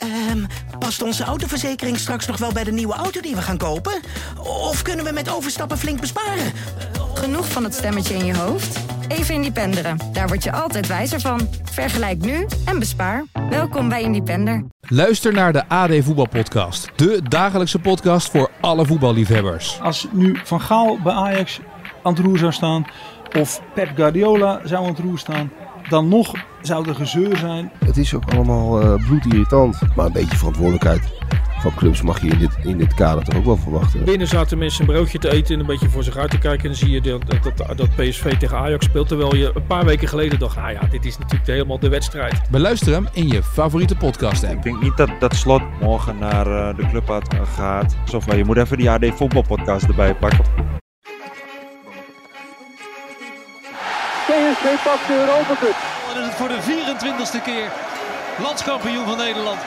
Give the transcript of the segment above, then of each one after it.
Ehm, past onze autoverzekering straks nog wel bij de nieuwe auto die we gaan kopen? Of kunnen we met overstappen flink besparen? Genoeg van het stemmetje in je hoofd? Even Independeren. Daar word je altijd wijzer van. Vergelijk nu en bespaar. Welkom bij Independer. Luister naar de AD Voetbalpodcast. De dagelijkse podcast voor alle voetballiefhebbers. Als nu Van Gaal bij Ajax aan het roer zou staan... of Pep Guardiola zou aan het roer staan... dan nog zou er gezeur zijn. Het is ook allemaal uh, bloedirritant. Maar een beetje verantwoordelijkheid van clubs mag je in dit, in dit kader toch ook wel verwachten. Binnen zaten mensen een broodje te eten en een beetje voor zich uit te kijken. En dan zie je dat, dat, dat PSV tegen Ajax speelt. Terwijl je een paar weken geleden dacht, ah ja, dit is natuurlijk helemaal de wedstrijd. Beluister hem in je favoriete podcast app. Ik denk niet dat, dat Slot morgen naar uh, de club uit gaat. Of maar je moet even die AD voetbalpodcast erbij pakken. PSV pakt de Europa Cup. Dan is het voor de 24ste keer landskampioen van Nederland.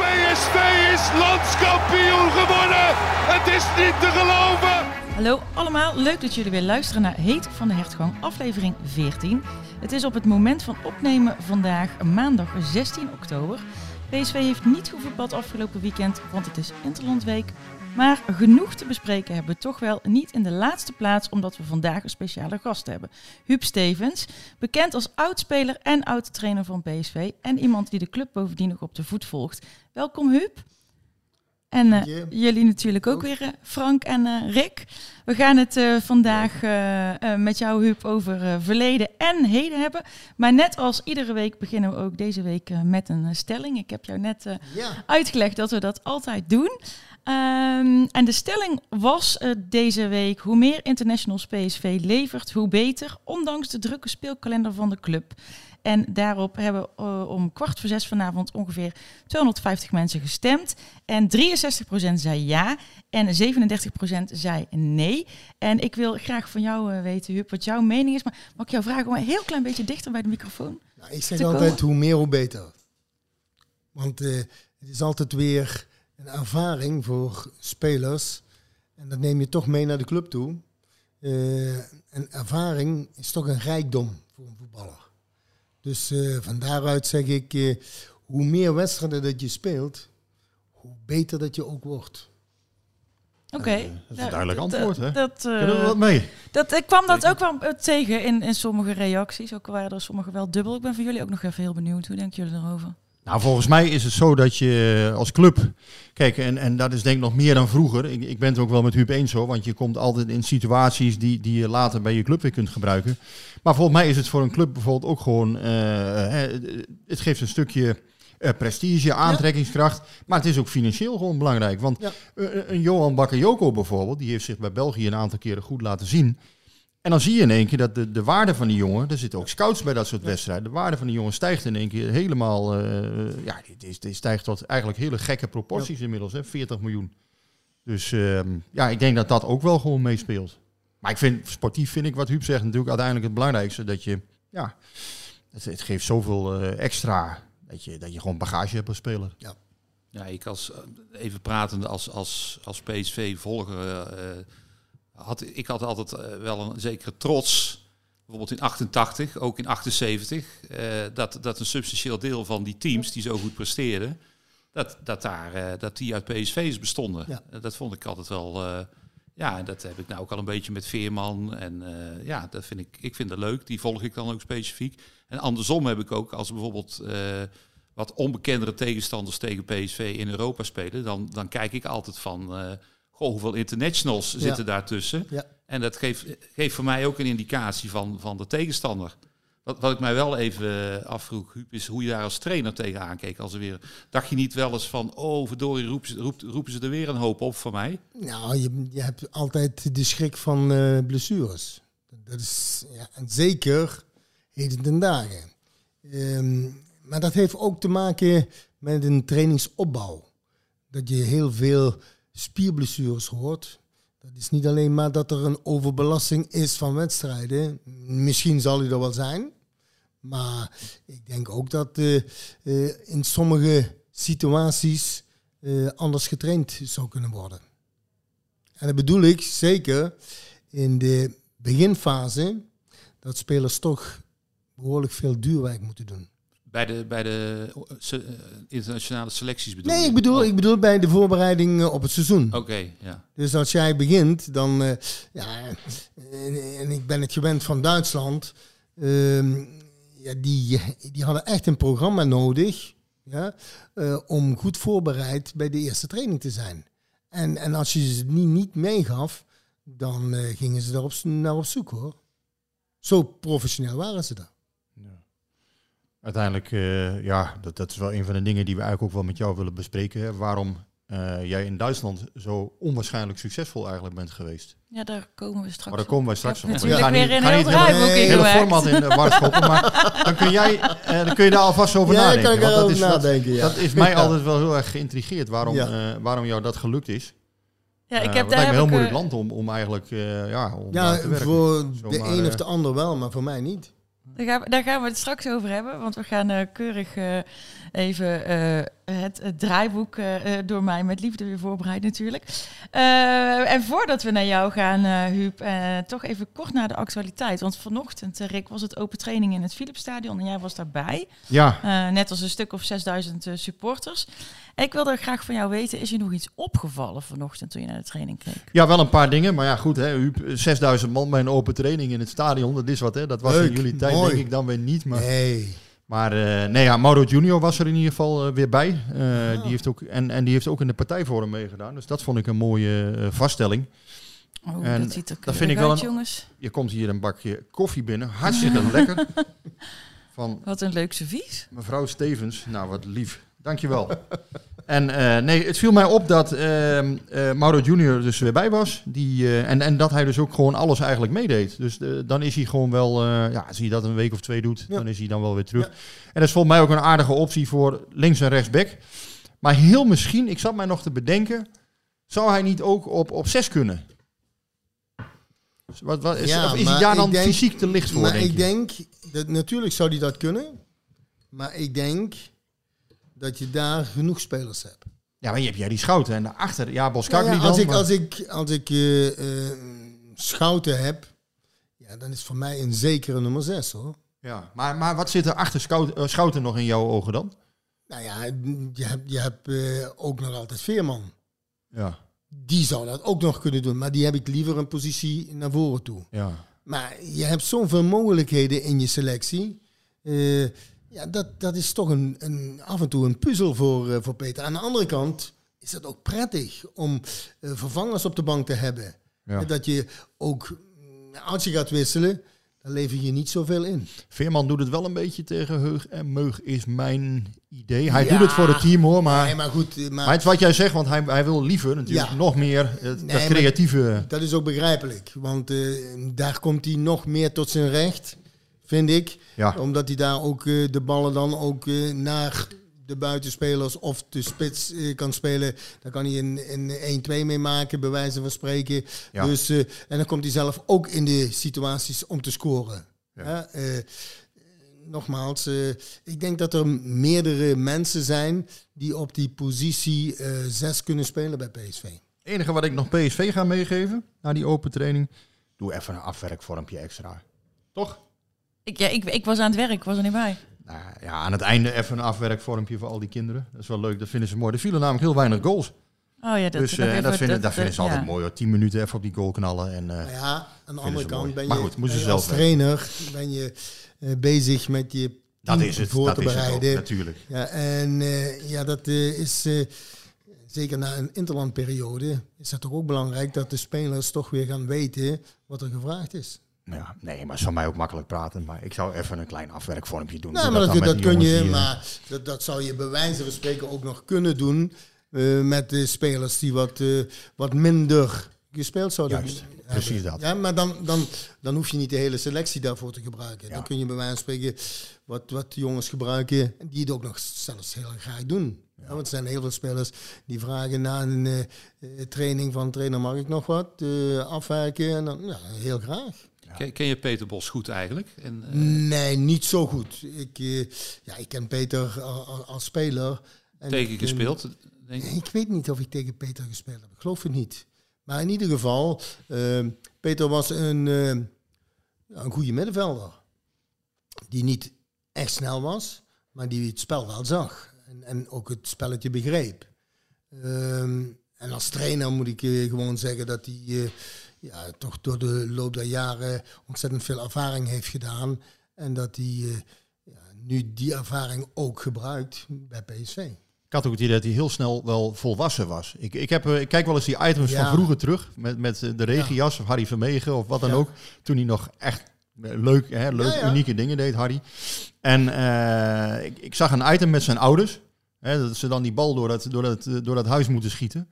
PSV is landskampioen geworden. Het is niet te geloven. Hallo allemaal, leuk dat jullie weer luisteren naar Heet van de Hertgang, aflevering 14. Het is op het moment van opnemen vandaag maandag 16 oktober. PSV heeft niet gevoetbald afgelopen weekend, want het is Interlandweek. Maar genoeg te bespreken hebben we toch wel niet in de laatste plaats, omdat we vandaag een speciale gast hebben. Huub Stevens, bekend als oudspeler en oud-trainer van PSV en iemand die de club bovendien nog op de voet volgt. Welkom Huub. En uh, jullie natuurlijk ook weer, uh, Frank en uh, Rick. We gaan het vandaag met jou, Huub, over verleden en heden hebben. Maar net als iedere week beginnen we ook deze week met een stelling. Ik heb jou net ja. uitgelegd dat we dat altijd doen. Um, en de stelling was uh, deze week: hoe meer internationals PSV levert, hoe beter, ondanks de drukke speelkalender van de club. En daarop hebben uh, om kwart voor zes vanavond ongeveer 250 mensen gestemd. En 63% zei ja en 37% zei nee. En ik wil graag van jou uh, weten, Huub, wat jouw mening is. Maar mag ik jou vragen om een heel klein beetje dichter bij de microfoon? Nou, ik zeg altijd: komen? hoe meer, hoe beter. Want het is altijd weer een ervaring voor spelers. En dat neem je toch mee naar de club toe. Uh, een ervaring is toch een rijkdom voor een voetballer. Dus uh, van daaruit zeg ik, uh, hoe meer wedstrijden dat je speelt, hoe beter dat je ook wordt. Oké. Okay. Dat is een duidelijk antwoord, hè? Dat, Kunnen we wat mee? Dat, ik kwam dat ook wel tegen in, in sommige reacties. Ook waren er sommige wel dubbel. Ik ben van jullie ook nog even heel benieuwd. Hoe denken jullie erover? Nou, volgens mij is het zo dat je als club, kijk, en, en dat is denk ik nog meer dan vroeger. Ik, ik ben het ook wel met Huub eens hoor, want je komt altijd in situaties die, die je later bij je club weer kunt gebruiken. Maar volgens mij is het voor een club bijvoorbeeld ook gewoon, uh, het geeft een stukje uh, prestige, aantrekkingskracht, ja. maar het is ook financieel gewoon belangrijk. Want ja. een Johan Bakayoko bijvoorbeeld, die heeft zich bij België een aantal keren goed laten zien. En dan zie je in één keer dat de, de waarde van die jongen, er zitten ook scouts bij dat soort wedstrijden, de waarde van die jongen stijgt in één keer helemaal, uh, ja, die, die stijgt tot eigenlijk hele gekke proporties ja. inmiddels, hè, 40 miljoen. Dus uh, ja, ik denk dat dat ook wel gewoon meespeelt. Maar ik vind, sportief vind ik wat Huub zegt natuurlijk uiteindelijk het belangrijkste, dat je, ja, het, het geeft zoveel uh, extra, dat je, dat je gewoon bagage hebt als speler. Ja. Ja, ik als, even pratende als, als, als PSV-volger had, ik had altijd uh, wel een zekere trots, bijvoorbeeld in 88, ook in 78, uh, dat, dat een substantieel deel van die teams die zo goed presteerden, dat, dat, daar, uh, dat die uit PSV's bestonden. Ja. dat vond ik altijd wel, ja, en dat heb ik nou ook al een beetje met Veerman. En ja, dat vind ik, ik vind dat leuk, die volg ik dan ook specifiek. En andersom heb ik ook, als bijvoorbeeld wat onbekendere tegenstanders tegen PSV in Europa spelen, dan, dan kijk ik altijd van goh, hoeveel internationals ja. zitten daartussen. Ja. En dat geeft, geeft voor mij ook een indicatie van, van de tegenstander. Wat, wat ik mij wel even afvroeg, Huub, is hoe je daar als trainer tegenaan keek. Als er weer, dacht je niet wel eens van, oh verdorie, roep, roep, roepen ze er weer een hoop op van mij? Nou, je, je hebt altijd de schrik van uh, blessures. Dat is ja, en zeker heden ten dagen. Um, maar dat heeft ook te maken met een trainingsopbouw. Dat je heel veel spierblessures hoort. Dat is niet alleen maar dat er een overbelasting is van wedstrijden. Misschien zal die er wel zijn. Maar ik denk ook dat uh, in sommige situaties uh, anders getraind zou kunnen worden. En dat bedoel ik zeker in de beginfase dat spelers toch behoorlijk veel duurwerk moeten doen. Bij de, bij de eh, eh, internationale selecties bedoel Nee, je? ik bedoel, Oh, ik bedoel bij de voorbereiding eh, op het seizoen. Oké, ja. Dus als jij begint, dan. ja, en, en ik ben het gewend van Duitsland. ehm, ja, die, die hadden echt een programma nodig. Ja, om goed voorbereid bij de eerste training te zijn. En, en als je ze niet, niet meegaf, dan gingen ze daarop naar op zoek hoor. Zo professioneel waren ze daar. Uiteindelijk, eh, ja, dat, dat is wel een van de dingen die we eigenlijk ook wel met jou willen bespreken. Hè. Waarom eh, jij in Duitsland zo onwaarschijnlijk succesvol eigenlijk bent geweest. Ja, daar komen we straks Maar daar op. komen wij straks Ik heb op. natuurlijk We gaan weer niet- een gaan heel niet het draaiboek hele, format in de war schoppen. Maar dan kun, jij, eh, dan kun je daar alvast over Ja, nadenken. kan ik want dat, is, wat- ja. dat is mij Ja. altijd wel heel erg geïntrigeerd waarom, Ja. eh, waarom jou dat gelukt is. Ja, ik Eh, heb want daar het lijkt me heel moeilijk eh, land om, om eigenlijk eh, ja, om Ja, te werken. voor de een eh, of de ander wel, maar voor mij niet. Daar gaan, we, daar gaan we het straks over hebben, want we gaan eh, keurig eh, even eh, het, het draaiboek door mij met liefde weer voorbereiden natuurlijk. En voordat we naar jou gaan, Huub, toch even kort naar de actualiteit. Want vanochtend, Rick, was het open training in het Philipsstadion en jij was daarbij. Ja. Net als een stuk of 6000 eh, supporters. En ik wilde graag van jou weten, is je nog iets opgevallen vanochtend toen je naar de training keek? Ja, wel een paar dingen. Maar ja, goed. Hè, Huub, 6000 man bij een open training in het stadion. Dat is wat, hè. Dat was in jullie tijd mooi. denk ik dan weer niet. Maar, Nee. maar eh, nee, ja, Mauro Junior was er in ieder geval eh, weer bij. Eh, Ah. die heeft ook, en, en die heeft ook in de partijvorm meegedaan. Dus dat vond ik een mooie vaststelling. Oh, en dat ziet er dat vind ik wel uit, een, jongens. Je komt hier een bakje koffie binnen. Hartstikke lekker. Van Wat een leuk servies. Mevrouw Stevens, nou wat lief. Dankjewel. en eh, nee, het viel mij op dat ehm eh, Mauro Junior dus weer bij was. Die, eh, en, en dat hij dus ook gewoon alles eigenlijk meedeed. Dus dan is hij gewoon wel, ja, als hij dat een week of twee doet, dan is hij dan wel weer terug. En dat is volgens mij ook een aardige optie voor links en rechtsback. Maar heel misschien, ik zat mij nog te bedenken, zou hij niet ook op, op zes kunnen? Wat, wat, is, of is hij daar dan denk- fysiek te licht voor, Maar denk ik denk, dat, natuurlijk zou hij dat kunnen. Maar ik denk dat je daar genoeg spelers hebt. Ja, maar je hebt jij die schouten en daarachter, ja, Boskakli Nou ja, dan. als ik, maar- als ik, als ik eh, eh, schouten heb, ja, dan is voor mij een zekere nummer 6 hoor. Ja, maar, maar wat zit er achter eh, Schouten nog in jouw ogen dan? Nou ja, je hebt, je hebt ook nog altijd Veerman. Ja. Die zou dat ook nog kunnen doen, maar die heb ik liever een positie naar voren toe. Ja. Maar je hebt zoveel mogelijkheden in je selectie. Ja, dat, dat is toch een, een, af en toe een puzzel voor, eh, voor Peter. Aan de andere kant is het ook prettig om eh, vervangers op de bank te hebben. Ja. Dat je ook, mm, als je gaat wisselen, dan lever je niet zoveel in. Veerman doet het wel een beetje tegen Heug en Meug, is mijn idee. Hij Ja. doet het voor het team hoor, maar, Nee, maar goed, eh, maar- maar het is wat jij zegt, want hij, hij wil liever natuurlijk Ja. nog meer dat Nee, creatieve... Dat is ook begrijpelijk, want daar komt hij nog meer tot zijn recht, vind ik. Ja. Omdat hij daar ook eh, de ballen dan ook eh, naar de buitenspelers of de spits eh, kan spelen. Daar kan hij een, een 1-2 mee maken, bij wijze van spreken. Ja. Dus, en dan komt hij zelf ook in de situaties om te scoren. Ja. Nogmaals, ik denk dat er meerdere mensen zijn die op die positie 6 kunnen spelen bij PSV. Het enige wat ik nog PSV ga meegeven, na die open training, doe even een afwerkvormpje extra. Toch? Ik, ja, ik, ik was aan het werk, ik was er niet bij. Nou ja, aan het einde even een afwerkvormpje voor al die kinderen. Dat is wel leuk, dat vinden ze mooi. Er vielen namelijk heel weinig goals. Oh ja, dat, dus dat eh, dat, vinden, dat- dat vinden ze altijd ja. mooi hoor. 10 minuten even op die goal knallen. En, eh, Nou ja, aan de andere kant mooi. ben je, Maar goed, moeten ze ben je zelf als trainer ben je eh, bezig met je Dat team is het, voor dat te is het ook, bereiden. natuurlijk. Ja, en eh, ja, dat eh, is eh, zeker na een interlandperiode is dat toch ook belangrijk dat de spelers toch weer gaan weten wat er gevraagd is. Ja, nee, maar het is van mij ook makkelijk praten. Maar ik zou even een klein afwerkvormpje doen. Nou, maar dat, dat kun je, maar dat, dat zou je bij wijze van spreken ook nog kunnen doen eh, met de spelers die wat, eh, wat minder gespeeld zouden Juist, hebben. precies dat. Ja, maar dan, dan, dan hoef je niet de hele selectie daarvoor te gebruiken. Dan kun je bij wijze van spreken wat, wat jongens gebruiken die het ook nog zelfs heel graag doen. Ja, want er zijn heel veel spelers die vragen na een eh, training van trainer mag ik nog wat afwerken. En dan, ja, heel graag. Ken, ken je Peter Bos goed eigenlijk? En, eh, Nee, niet zo goed. Ik, eh, ja, ik ken Peter als speler. En Tegen ik, gespeeld, eh, denk ik? ik weet niet of ik tegen Peter gespeeld heb. Ik geloof het niet. Maar in ieder geval, eh, Peter was een, eh, ja, een goede middenvelder. Die niet echt snel was, maar die het spel wel zag. En, en ook het spelletje begreep. Ehm, en als trainer moet ik gewoon zeggen dat hij ja, toch door de loop der jaren ontzettend veel ervaring heeft gedaan. En dat hij eh, ja, nu die ervaring ook gebruikt bij PSV. Ik had ook het idee dat hij heel snel wel volwassen was. Ik, ik, heb, eh, ik kijk wel eens die items Ja. van vroeger terug. Met, met eh, de regenjas of Harry Vermegen of wat dan ook. Toen hij nog echt leuk, hè, leuk Ja, ja. unieke dingen deed, Harry. En ik, ik zag een item met zijn ouders. Hè, dat ze dan die bal door dat, door, dat, door dat huis moeten schieten.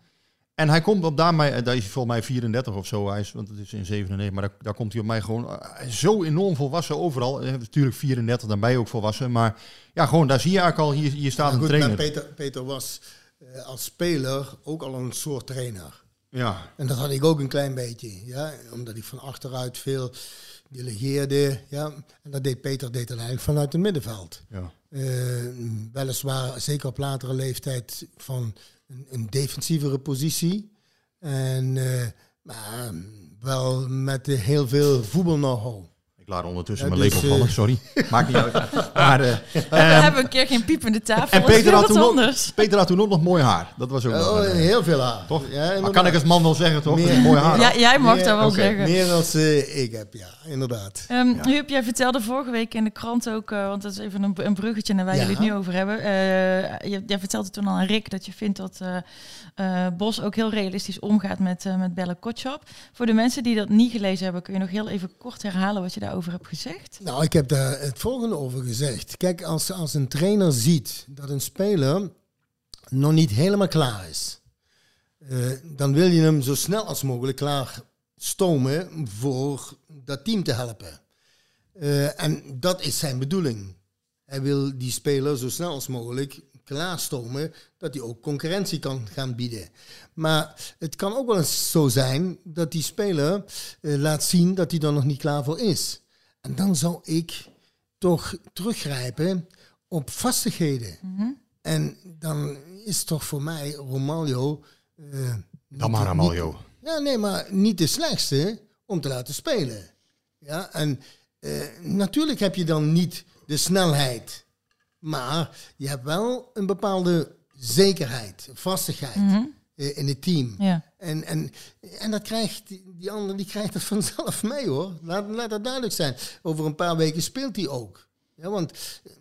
En hij komt op daarmee, eh, daar is hij volgens mij 34 of zo, hij is, want het is in 97, maar daar, daar komt hij op mij gewoon eh, zo enorm volwassen overal. Eh, natuurlijk 34, dan ben je ook volwassen, maar ja, gewoon daar zie je eigenlijk al, hier, hier staat een goed, trainer. maar Peter, Peter was als speler ook al een soort trainer. Ja. En dat had ik ook een klein beetje. Ja? Omdat ik van achteruit veel delegeerde. Ja? En dat deed Peter deed dan eigenlijk vanuit het middenveld. Ja. Weliswaar, zeker op latere leeftijd, van een, een defensievere positie. En, eh, maar wel met heel veel voetbal-know-how. Ik laat ondertussen Ja, mijn dus, lepel vallen, eh, sorry. Maakt niet uit. Maar, eh, We ehm, hebben een keer geen piepende tafel. en Peter had, toen ook, Peter had toen ook nog mooi haar. Dat was ook nog Oh, een, eh, heel veel haar. Toch? Ja, maar kan ik als man wel zeggen, toch? Meer- mooi haar Ja, jij mag Meer- dat wel zeggen. Meer als ik heb, ja, inderdaad. Ehm Huub, jij vertelde vorige week in de krant ook, eh, want dat is even een, een bruggetje naar waar Ja. jullie het nu over hebben. Eh, je, jij vertelde toen al aan Rick dat je vindt dat eh, eh, Bos ook heel realistisch omgaat met, eh met Bella Kotschap. Voor de mensen die dat niet gelezen hebben, kun je nog heel even kort herhalen wat je daarover gezegd? Nou, ik heb daar het volgende over gezegd. Kijk, als, als een trainer ziet dat een speler nog niet helemaal klaar is, eh, dan wil je hem zo snel als mogelijk klaar stomen voor dat team te helpen. Eh, en dat is zijn bedoeling. Hij wil die speler zo snel als mogelijk klaarstomen dat hij ook concurrentie kan gaan bieden. Maar het kan ook wel eens zo zijn dat die speler eh, laat zien dat hij er nog niet klaar voor is. En dan zou ik toch teruggrijpen op vastigheden. En dan is toch voor mij Romaglio... eh, niet Dan maar niet- Ja, nee, maar niet de slechtste om te laten spelen. Ja, en eh, natuurlijk heb je dan niet de snelheid. Maar je hebt wel een bepaalde zekerheid, vastigheid eh, in het team. Ja. En, en, en dat krijgt die, ander die krijgt het vanzelf mee hoor. Laat, laat dat duidelijk zijn. Over een paar weken speelt hij ook. Ja, want eh,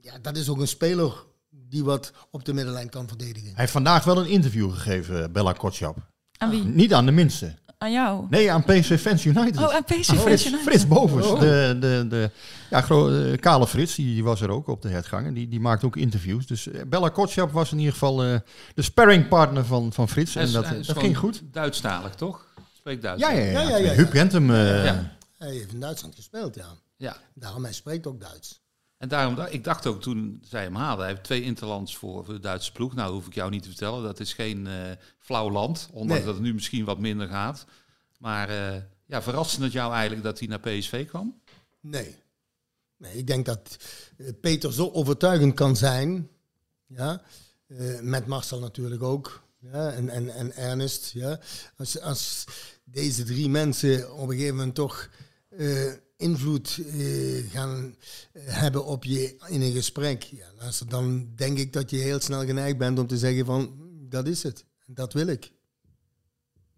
ja, dat is ook een speler die wat op de middenlijn kan verdedigen. Hij heeft vandaag wel een interview gegeven, Bella Kotschap. Aan wie? Niet aan de minste. Aan jou? Nee, aan PSV Fans United. Oh, aan PSV Oh, Fans Frits, United. Frits Bovers, Oh. de, de, de ja, eh, kale Frits, die, die was er ook op de hertgang. En die, die maakt ook interviews. Dus eh, Bella Kotschap was in ieder geval eh, de sparringpartner van, van Frits. Hij En is- dat, hij is dat ging goed. Duitsstalig, toch? Spreekt Duits. Ja, ja, ja. Ja, ja, ja, ja. Huub kent hem. eh, Ja. Hij heeft in Duitsland gespeeld, ja. Ja. Daarom hij spreekt ook Duits. En daarom, ik dacht ook toen zij hem haalden, hij heeft twee interlands voor, de Duitse ploeg. Nou, hoef ik jou niet te vertellen, dat is geen eh, flauw land. Ondanks Nee. dat het nu misschien wat minder gaat. Maar eh, ja, verraste het jou eigenlijk dat hij naar PSV kwam? Nee. Nee, ik denk dat eh, Peter zo overtuigend kan zijn. Ja. Eh, met Marcel natuurlijk ook. Ja. En, en, en Ernest. Ja. Als, als deze drie mensen op een gegeven moment toch invloed eh, gaan eh, hebben op je in een gesprek. Ja, luister, dan denk ik dat je heel snel geneigd bent om te zeggen van dat is het. Dat wil ik.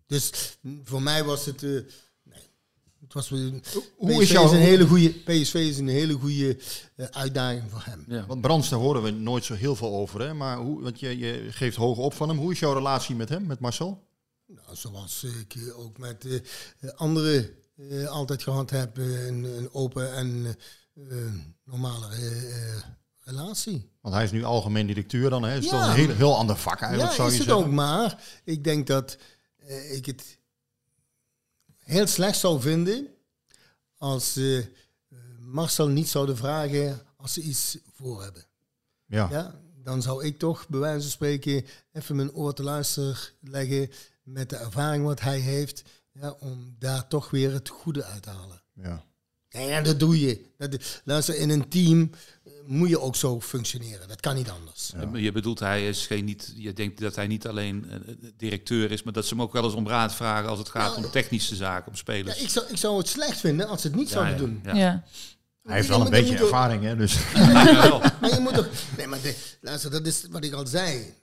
Dus mm, voor mij was het. eh, nee. Het was een, Hoe PSV is jouw- een hele goede PSV is een hele goede eh, uitdaging voor hem. Ja. Want Brands, daar horen we nooit zo heel veel over. Hè? Maar hoe, want je, je geeft hoog op van hem. Hoe is jouw relatie met hem, met Marcel? Nou, zoals ik ook met eh, anderen eh, altijd gehad heb, eh, een, een open en eh, normale relatie. Want hij is nu algemeen directeur dan. Hè? Het is Ja. toch een heel, heel ander vak eigenlijk, ja, zou is je het zeggen. ook, maar ik denk dat ik het heel slecht zou vinden als Marcel niet zouden vragen als ze iets voor hebben. Ja. Ja, dan zou ik toch bij wijze van spreken even mijn oor te luisteren leggen met de ervaring wat hij heeft, ja, om daar toch weer het goede uit te halen. Ja. Nee, ja, dat doe je. Dat, luister, in een team eh, moet je ook zo functioneren. Dat kan niet anders. Je bedoelt, hij is geen niet, je denkt dat hij niet alleen eh, directeur is, maar dat ze hem ook wel eens om raad vragen als het gaat om technische zaken, om Ja, spelers. ik, zou, ik zou het slecht vinden als ze het niet Ja, zouden ja, doen. ja. Ja. Hij heeft wel een beetje ervaring, hè? Dus. maar je moet toch... Nee, maar de, luister, dat is wat ik al zei.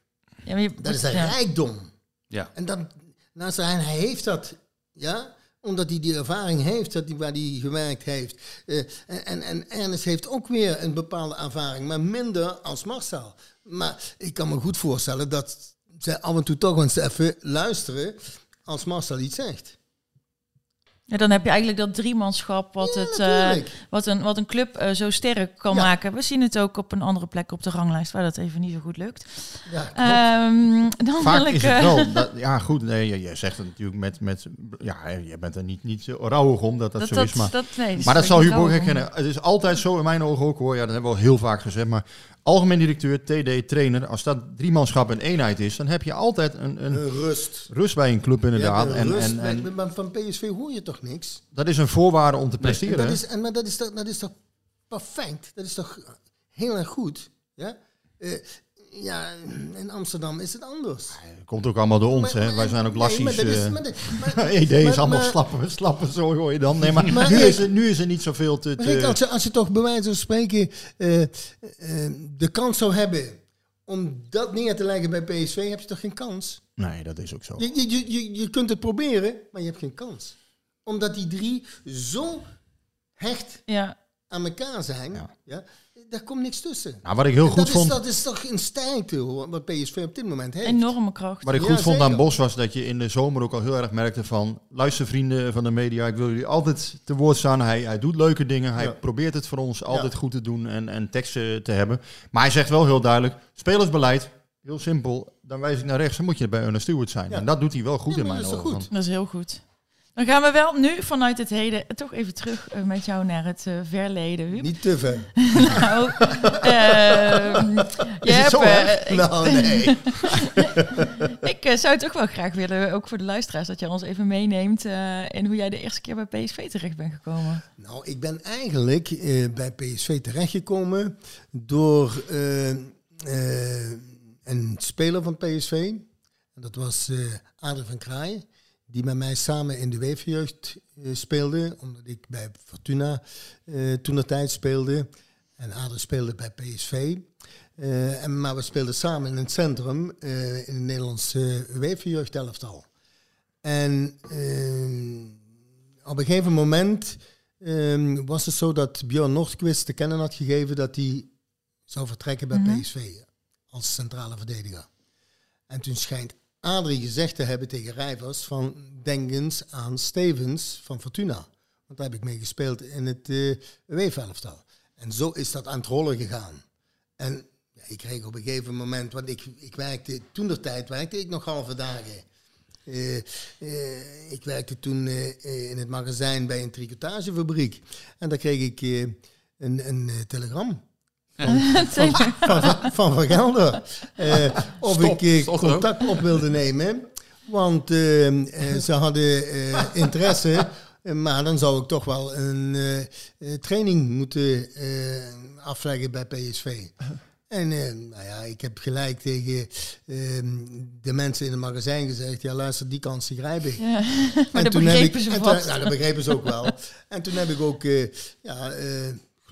Ja, maar je- dat is een ja. rijkdom. Ja. En dan, luister, en hij heeft dat, ja, omdat hij die ervaring heeft, dat hij, waar hij gewerkt heeft. Eh, en, en, en Ernest heeft ook weer een bepaalde ervaring, maar minder als Marcel. Maar ik kan me goed voorstellen dat ze af en toe toch eens even luisteren als Marcel iets zegt. Ja, dan heb je eigenlijk dat driemanschap wat, het, eh, wat, een, wat een club eh, zo sterk kan Ja. maken. We zien het ook op een andere plek op de ranglijst waar dat even niet zo goed lukt. Ja. Ehm, dan Vaak wil ik, is het eh, wel. Dat, ja, goed. Nee, je, je zegt het natuurlijk met. met ja, je bent er niet, niet zo rouwig om dat dat, Dat- zo dat- is. Maar dat- nee, dat maar dat zal om. herkennen. Het is altijd zo in mijn ogen ook hoor. Ja, dat hebben we al heel vaak gezegd. Maar algemeen directeur, TD, trainer. Als dat driemanschap een eenheid is, dan heb je altijd een, een, rust. rust bij een club inderdaad. Ja, en, rust, en, en maar van PSV hoor je toch niks? dat is een voorwaarde om te En presteren. dat hè? is, en, maar dat is, toch, dat is toch perfect? Dat is toch heel erg goed? Ja, Eh, ja in Amsterdam is het anders. Komt ook allemaal door ons, Maar- hè? maar- Wij zijn ook nee, lassies. maar dat is- eh. maar maar- ED is allemaal maar- slappe, slappe, zo hoor je dan. Nee, maar, Maar nu, ik- is er, nu is er niet zoveel te... Te- als je, als je toch bij wijze van spreken eh, eh, de kans zou hebben om dat neer te leggen bij PSV, heb je toch geen kans? Nee, dat is ook zo. Je, je, je- je, je kunt het proberen, maar je hebt geen kans. Omdat die drie zo hecht ja. aan elkaar zijn, ja. Daar komt niks tussen. Nou, wat ik heel En goed dat is, vond- dat is toch een sterkte hoor, wat PSV op dit moment heeft. Enorme kracht. Wat ik Ja, goed vond zeker. aan Bos was dat je in de zomer ook al heel erg merkte van... luister vrienden van de media, ik wil jullie altijd te woord staan. Hij, hij doet leuke dingen, hij Ja. probeert het voor ons altijd Ja. goed te doen en, en teksten te hebben. Maar hij zegt wel heel duidelijk, spelersbeleid, heel simpel. Dan wijs ik naar rechts, dan moet je bij Ernest Stewart zijn. Ja. En dat doet hij wel goed Ja, in mijn is ogen. goed? Dat is heel goed. Dan gaan we wel nu vanuit het heden toch even terug eh, met jou naar het eh, verleden. Huub. Niet te ver. nou, ehm, je hebt, zo, eh, ik- Nou, nee. ik zou toch wel graag willen, ook voor de luisteraars, dat jij ons even meeneemt in hoe jij de eerste keer bij PSV terecht bent gekomen. Nou, ik ben eigenlijk bij PSV terechtgekomen door een speler van PSV. Dat was Adel van Kraaien, die met mij samen in de weefjeugd eh, speelde, omdat ik bij Fortuna eh toen de tijd speelde. En Adel speelde bij PSV. Eh, en, maar we speelden samen in het centrum in het Nederlandse weefjeugdelftal. En op een gegeven moment ehm, was het zo dat Björn Nordqvist te kennen had gegeven dat hij zou vertrekken bij Mhm. PSV als centrale verdediger. En toen schijnt Adrie gezegd te hebben tegen Rijvers van denk eens aan Stevens van Fortuna. Want daar heb ik mee gespeeld in het uh, UEFA-elftal. En zo is dat aan het rollen gegaan. En ja, ik kreeg op een gegeven moment, want ik, ik werkte, toen de tijd werkte ik nog halve dagen. Eh, eh, ik werkte toen eh, eh, in het magazijn bij een tricotagefabriek. En daar kreeg ik eh, een, een eh, telegram. Van, van, Gelder. Eh, of Stop, ik eh, stop ook. contact op wilde nemen. Want eh, ze hadden interesse. Maar dan zou ik toch wel een training moeten afleggen bij PSV. En nou ja, ik heb gelijk tegen ehm, de mensen in het magazijn gezegd: ja, luister, die kans die grijp ik. Ja, En maar dat toen heb begrepen ik- ze vast. toen- Nou, dat begrepen ze ook wel. En toen heb ik ook, ja,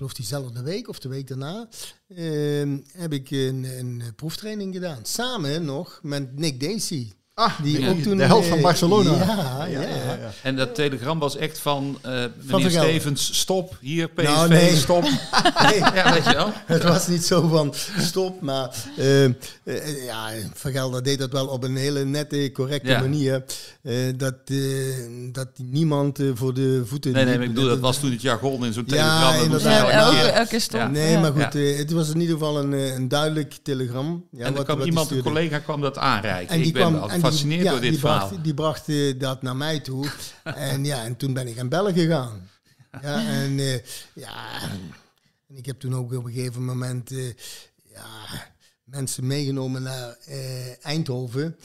geloof diezelfde week of de week daarna, ehm, heb ik een, een proeftraining gedaan. Samen nog met Nick Dacey. Ah, die ja, ook toen, de held van Barcelona. Ja, ja, Ja, ja, ja. En dat telegram was echt van eh meneer Van. Stevens, stop, hier PSV, Nou, nee. stop. Nee. Ja, weet je wel. Het was niet zo van stop, maar eh, eh, ja, Van Gelder deed dat wel op een hele nette, correcte Ja. manier. eh, dat, eh, dat niemand voor de voeten Nee, nee, maar ik bedoel, dat was toen het jargon in zo'n Ja, telegram. inderdaad. Ja, elke elke, stop. Ja. Nee, Ja. maar goed, Ja. het was in ieder geval een, een duidelijk telegram. Ja, en er kwam wat iemand, een collega, kwam dat aanreiken. En die ik ben kwam, gefascineerd ja, door dit die verhaal. Bracht, die bracht eh, dat naar mij toe. en ja, en toen ben ik aan bellen gegaan. Ja, en eh, ja, en ik heb toen ook op een gegeven moment eh, ja, mensen meegenomen naar Eindhoven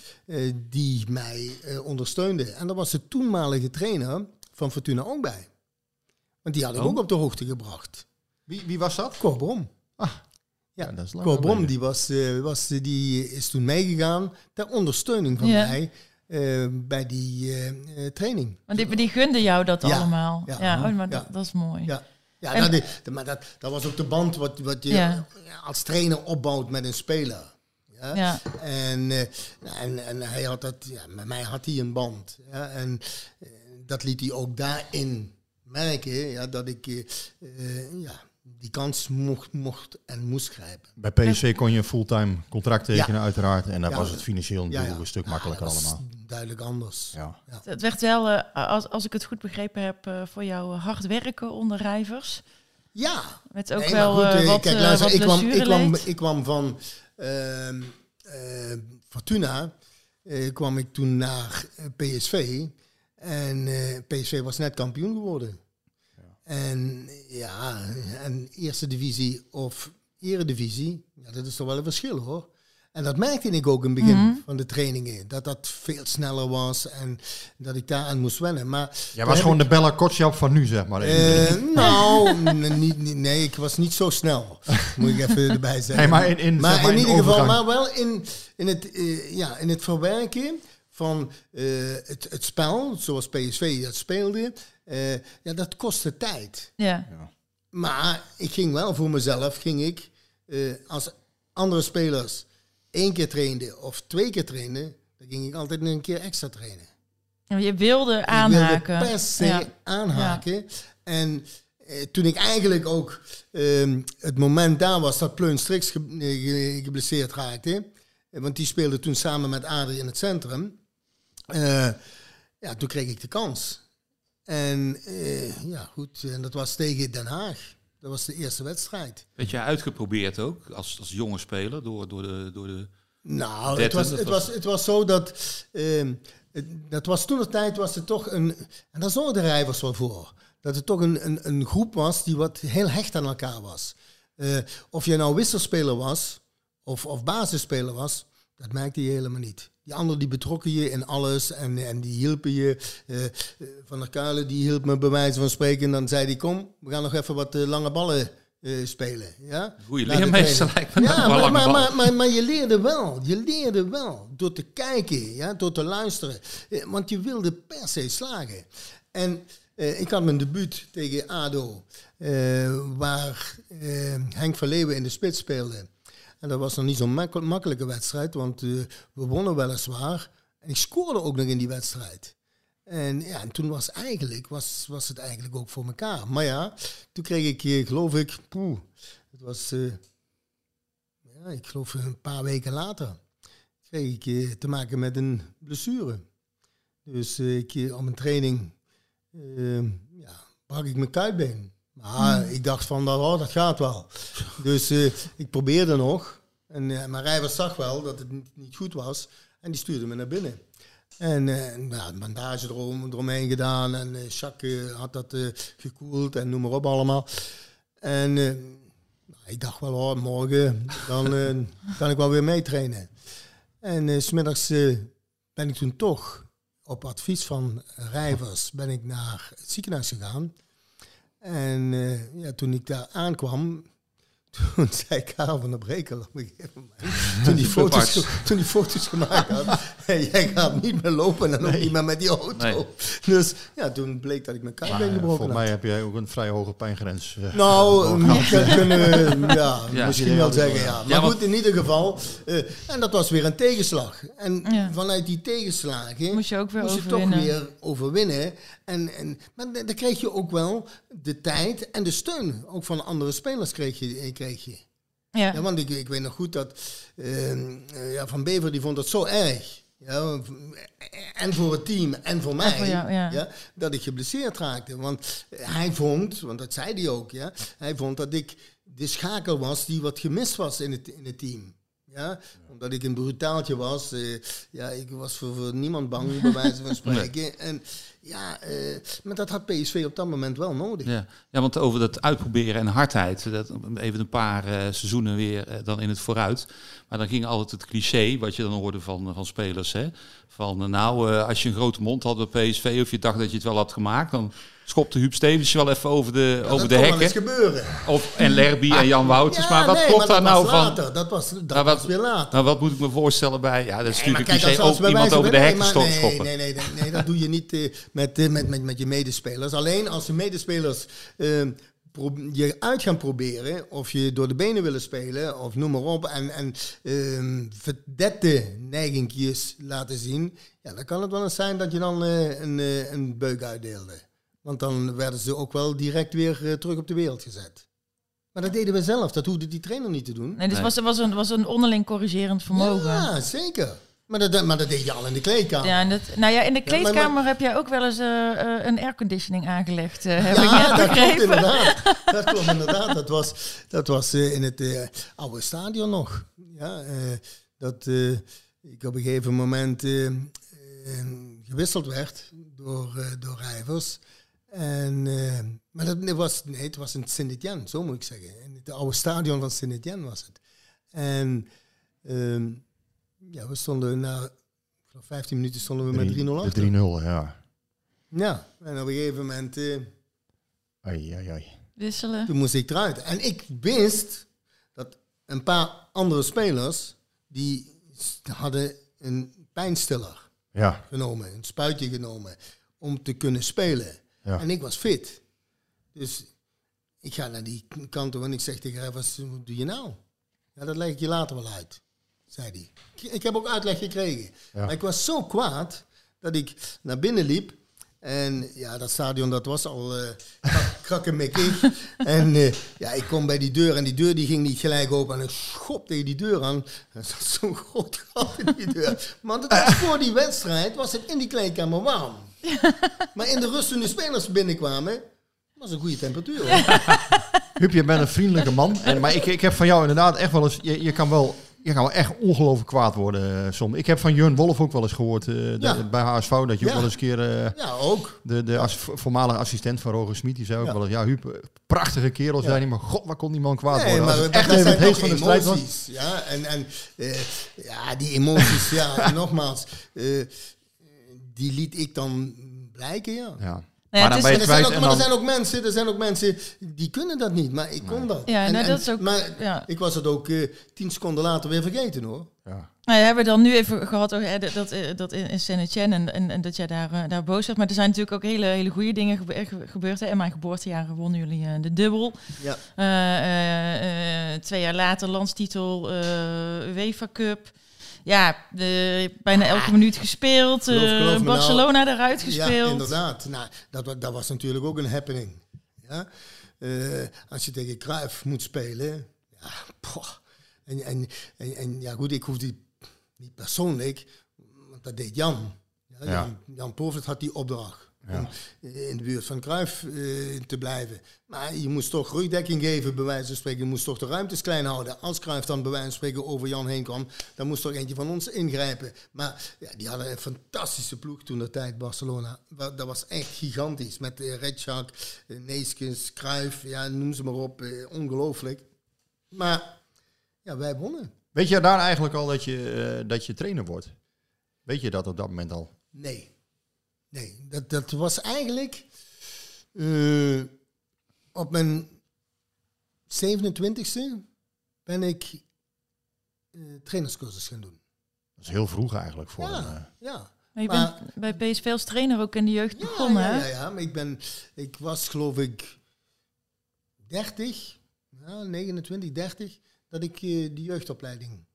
die mij ondersteunden. En daar was de toenmalige trainer van Fortuna ook bij. Want die had ik Oh. ook op de hoogte gebracht. Wie, wie was dat? Cor Brom. Ah, Ja, dat is die, was, eh, was, eh, die is toen meegegaan ter ondersteuning van Ja. mij eh, bij die training. Want die, die gunden jou dat Ja, allemaal. Ja, ja. oh, maar Ja. Dat, dat is mooi. Ja. Ja, En- is- maar dat, dat was ook de band wat, wat je als trainer opbouwt met een speler. Ja? En, eh, nou, en, en hij had dat, ja, met mij had hij een band. Ja? En dat liet hij ook daarin merken, ja, dat ik ja, die kans mocht, mocht en moest grijpen. Bij PSV kon je een fulltime contract tekenen, Ja. uiteraard. En dan Ja. was het financieel natuurlijk Ja, ja. een stuk Ja, makkelijker was allemaal. Duidelijk anders. Ja. Het werd wel, eh, als, als ik het goed begrepen heb, eh, voor jou hard werken onder rijvers. Ja. Met ook Nee, wel goed, eh, eh, wat, kijk, eh, luister, wat ik, kwam, ik, kwam, ik kwam van ehm, eh, Fortuna, eh, kwam ik toen naar eh, PSV. En eh, PSV was net kampioen geworden. En ja, en eerste divisie of eredivisie, ja, dat is toch wel een verschil hoor. En dat merkte ik ook in het begin Mhm. van de trainingen. Dat dat veel sneller was en dat ik daaraan moest wennen. Maar Jij was gewoon de Bella Kotschap van nu, zeg maar. eh, nou, n- niet, niet- nee, ik was niet zo snel. Moet ik even erbij zeggen. Nee, maar in- in, maar zeg maar, in in ieder geval, maar wel in, in, het, eh, ja, in het verwerken van eh, het, het spel, zoals PSV dat speelde, eh, ja, dat kostte tijd. Ja. Maar ik ging wel voor mezelf, ging ik, eh, als andere spelers één keer trainden of twee keer trainden, dan ging ik altijd een keer extra trainen. Je wilde Ik aanhaken. wilde per se Ja. aanhaken. En eh, toen ik eigenlijk ook ehm, het moment daar was dat Pleun Strix ge, ge- geblesseerd raakte. Want die speelde toen samen met Adrie in het centrum. eh, ja, toen kreeg ik de kans. En eh, ja, goed. En dat was tegen Den Haag. Dat was de eerste wedstrijd. Werd jij uitgeprobeerd ook als, als jonge speler door, door de. Door de Nou, het was, het, was, het was zo dat. ehm, het, dat was toen de tijd was het toch een. En daar zorgden de rijvers wel voor. Dat het toch een, een, een groep was die wat heel hecht aan elkaar was. Eh, of je nou wisselspeler was of, of basisspeler was, dat merkte je helemaal niet. Die anderen die betrokken je in alles en, en die hielpen je. Eh, eh, van der Kuilen die hielp me bij wijze van spreken. En dan zei hij, kom, we gaan nog even wat eh, lange ballen spelen. Ja? Goeie leermeester lijkt me. Ja, maar, maar, maar, maar, maar je leerde wel. Je leerde wel. Door te kijken, ja, door te luisteren. Want je wilde per se slagen. En ik had mijn debuut tegen ADO. waar Henk van Leeuwen in de spits speelde. En dat was nog niet zo'n makkel- makkelijke wedstrijd. Want eh, we wonnen weliswaar. En ik scoorde ook nog in die wedstrijd. En ja, en toen was, eigenlijk, was, was het eigenlijk ook voor elkaar. Maar ja, toen kreeg ik, eh, geloof ik, poeh, het was, eh, ja, ik geloof een paar weken later, kreeg ik te maken met een blessure. Dus ik, op een training ja, brak ik mijn kuitbeen. Maar Hmm. ik dacht van, oh, dat gaat wel. Dus eh, ik probeerde nog. En eh, mijn rijver zag wel dat het niet, goed was. En die stuurde me naar binnen. En eh, nou, een bandage erom, eromheen gedaan. En eh Jacques had dat gekoeld en noem maar op allemaal. En nou, ik dacht wel, oh, morgen dan kan ik wel weer meetrainen. En smiddags ben ik toen toch op advies van Rijvers ben ik naar het ziekenhuis gegaan. En eh, ja, toen ik daar aankwam, toen zei Karel van der Brekel op een gegeven moment, toen die foto's, toen die foto's gemaakt had, "Hey, jij gaat niet meer lopen en ook Nee. niet meer met die auto. Nee. Dus ja, toen bleek dat ik mijn Maar, kuitbeen eh, gebroken volgens mij heb jij ook een vrij hoge pijngrens. eh, Nou, we kunnen ja, Ja. misschien wel zeggen, ja. Maar Ja, goed, in ieder geval. eh, en dat was weer een tegenslag. En vanuit die tegenslagen Moest je ook weer moest je toch overwinnen. weer overwinnen. En, en, maar dan kreeg je ook wel de tijd en de steun. Ook van andere spelers kreeg je. eh, Je. Ja. want ik, ik weet nog goed dat eh, eh, ja, Van Bever die vond dat zo erg. Ja, en voor het team en voor mij. voor jou, ja. ja, dat ik geblesseerd raakte. Want hij vond, want dat zei hij ook, ja, hij vond dat ik de schakel was die wat gemist was in het, in het team. Ja, omdat ik een brutaaltje was. eh, ja, ik was voor, voor niemand bang, bij wijze van spreken. En ja, eh, maar dat had PSV op dat moment wel nodig. Ja. ja, want over dat uitproberen en hardheid, dat, even een paar eh, seizoenen weer dan in het vooruit. Maar dan ging altijd het cliché, wat je dan hoorde van, van spelers. Hè? Van nou, als je een grote mond had bij PSV of je dacht dat je het wel had gemaakt, dan schopte Huub Stevens je wel even over de, Ja, over dat de hekken. eens gebeuren. Of, en Lerby en Jan Wouters. Ja, maar wat nee, klopt maar daar dat nou van? Dat was, dat Nou, wat, was weer later. nou, wat moet ik me voorstellen bij? Ja, dat is Nee, natuurlijk kijk, Ook iemand wijze over de hekken nee, maar schoppen. Nee, nee, nee, nee, nee, dat doe je niet eh, met, eh, met, met, met je medespelers. Alleen als de medespelers eh, pro- je uit gaan proberen. Of je door de benen willen spelen. Of noem maar op. En, en ehm verdette neigingjes laten zien. Ja, dan kan het wel eens zijn dat je dan eh, een, een beuk uitdeelde. Want dan werden ze ook wel direct weer eh, terug op de wereld gezet. Maar dat deden we zelf. Dat hoefde die trainer niet te doen. Nee, dus was, was, een, was een onderling corrigerend vermogen. Ja, zeker. Maar dat, maar dat deed je al in de kleedkamer. Ja, en dat, nou ja, in de Ja, maar- kleedkamer heb jij ook wel eens eh, eh, een airconditioning aangelegd, eh, heb ik Ja, net dat klopt inderdaad. Dat klopt inderdaad. Dat was, dat was eh, in het eh, oude stadion nog. Ja, eh, dat eh, ik op een gegeven moment gewisseld werd door, eh door Rijvers. En, eh, maar dat was, nee, het was in Sint-Etienne, zo moet ik zeggen. In het oude stadion van Sint-Etienne was het. En ehm, ja, we stonden na ik geloof 15 minuten stonden we met 3-0 achter. De 3-0, ja. Ja, en op een gegeven moment... eh, Ai, ai, ai. Wisselen. toen moest ik eruit. En ik wist dat een paar andere spelers, die hadden een pijnstiller Ja. genomen, een spuitje genomen, om te kunnen spelen. Ja. En ik was fit. Dus ik ga naar die kant toe en ik zeg tegen hem, wat doe je nou? Ja, dat leg ik je later wel uit, zei hij. Ik, ik heb ook uitleg gekregen. Ja. Maar ik was zo kwaad dat ik naar binnen liep. En ja, dat stadion dat was al krak- krakkemikkig. en eh, ja, ik kom bij die deur en die deur die ging niet gelijk open. En ik schop tegen die deur aan. Er zat zo'n groot gat in die deur. Was voor die wedstrijd, was het in die kleedkamer warm. Maar in de rust toen de spelers binnenkwamen, was een goede temperatuur. Huub, je bent een vriendelijke man. En, maar ik, ik heb van jou inderdaad echt wel eens... Je, je kan wel... Je kan wel echt ongelooflijk kwaad worden eh, soms. Ik heb van Jurn Wolf ook wel eens gehoord eh, de- Ja. bij HSV... dat je ook wel eens een keer... eh, Ja, ook. De, de as- voormalige assistent van Roger Smit, die zei ook wel eens... Ja, Huub, prachtige kerel, zei hij. Maar god, waar kon die man kwaad Nee, worden? maar dat, echt dat even het van de strijd was... emoties. Ja, en, en ja, die emoties, ja, nogmaals, die liet ik dan blijken, ja. Ja. Nou maar het dan is- ben je Er zijn ook, maar er zijn ook mensen, er zijn ook mensen die kunnen dat niet, maar ik kon dat. Ja, En- nou, en- dat is ook- maar ja. ik was het ook eh, tien seconden later weer vergeten hoor. Ja. Nou, ja, hebben we dan nu even gehad over hè, dat, dat, eh, dat in in Saint-Etienne en, en, en dat jij daar, eh, daar boos werd. Maar er zijn natuurlijk ook hele, hele goede dingen gebe- ge- gebeurd. Hè. In mijn geboortejaren wonnen jullie eh, de dubbel. Ja. Eh, eh, eh, twee jaar later landstitel eh, UEFA Cup. Ja, de, bijna elke minuut gespeeld. Geloof- eh, nou. Barcelona eruit Ja, gespeeld. inderdaad. Nou, dat, dat was natuurlijk ook een happening. Ja? Eh, als je tegen Cruijff moet spelen. Ja, poh. En, en, en, en ja, goed, ik hoefde niet persoonlijk, want dat deed Jan. Ja, Ja. Jan, Jan Povert had die opdracht. Ja. Om in de buurt van Cruijff eh, te blijven. Maar je moest toch rugdekking geven, bij wijze van spreken. Je moest toch de ruimtes klein houden. Als Cruijff dan bij wijze van spreken over Jan heen kwam, dan moest toch eentje van ons ingrijpen. Maar ja, die hadden een fantastische ploeg toen de tijd, Barcelona. Dat was echt gigantisch. Met uh, Redschak, uh, Neeskens, Cruijff, ja, noem ze maar op. eh, ongelooflijk. Maar ja, wij wonnen. Weet je daar eigenlijk al dat je, eh, dat je trainer wordt? Weet je dat op dat moment al? Nee. Nee, dat, dat was eigenlijk eh, op mijn 27e ben ik eh, trainerscursus gaan doen. Dat is heel vroeg eigenlijk voor Ja. een, eh, Ja. Maar je Maar- bent bij PSV als trainer ook in de jeugd begonnen, ja, hè? ja, ja, maar ik ben, ik was geloof ik 30, ja, 29, 30, dat ik eh, de jeugdopleiding,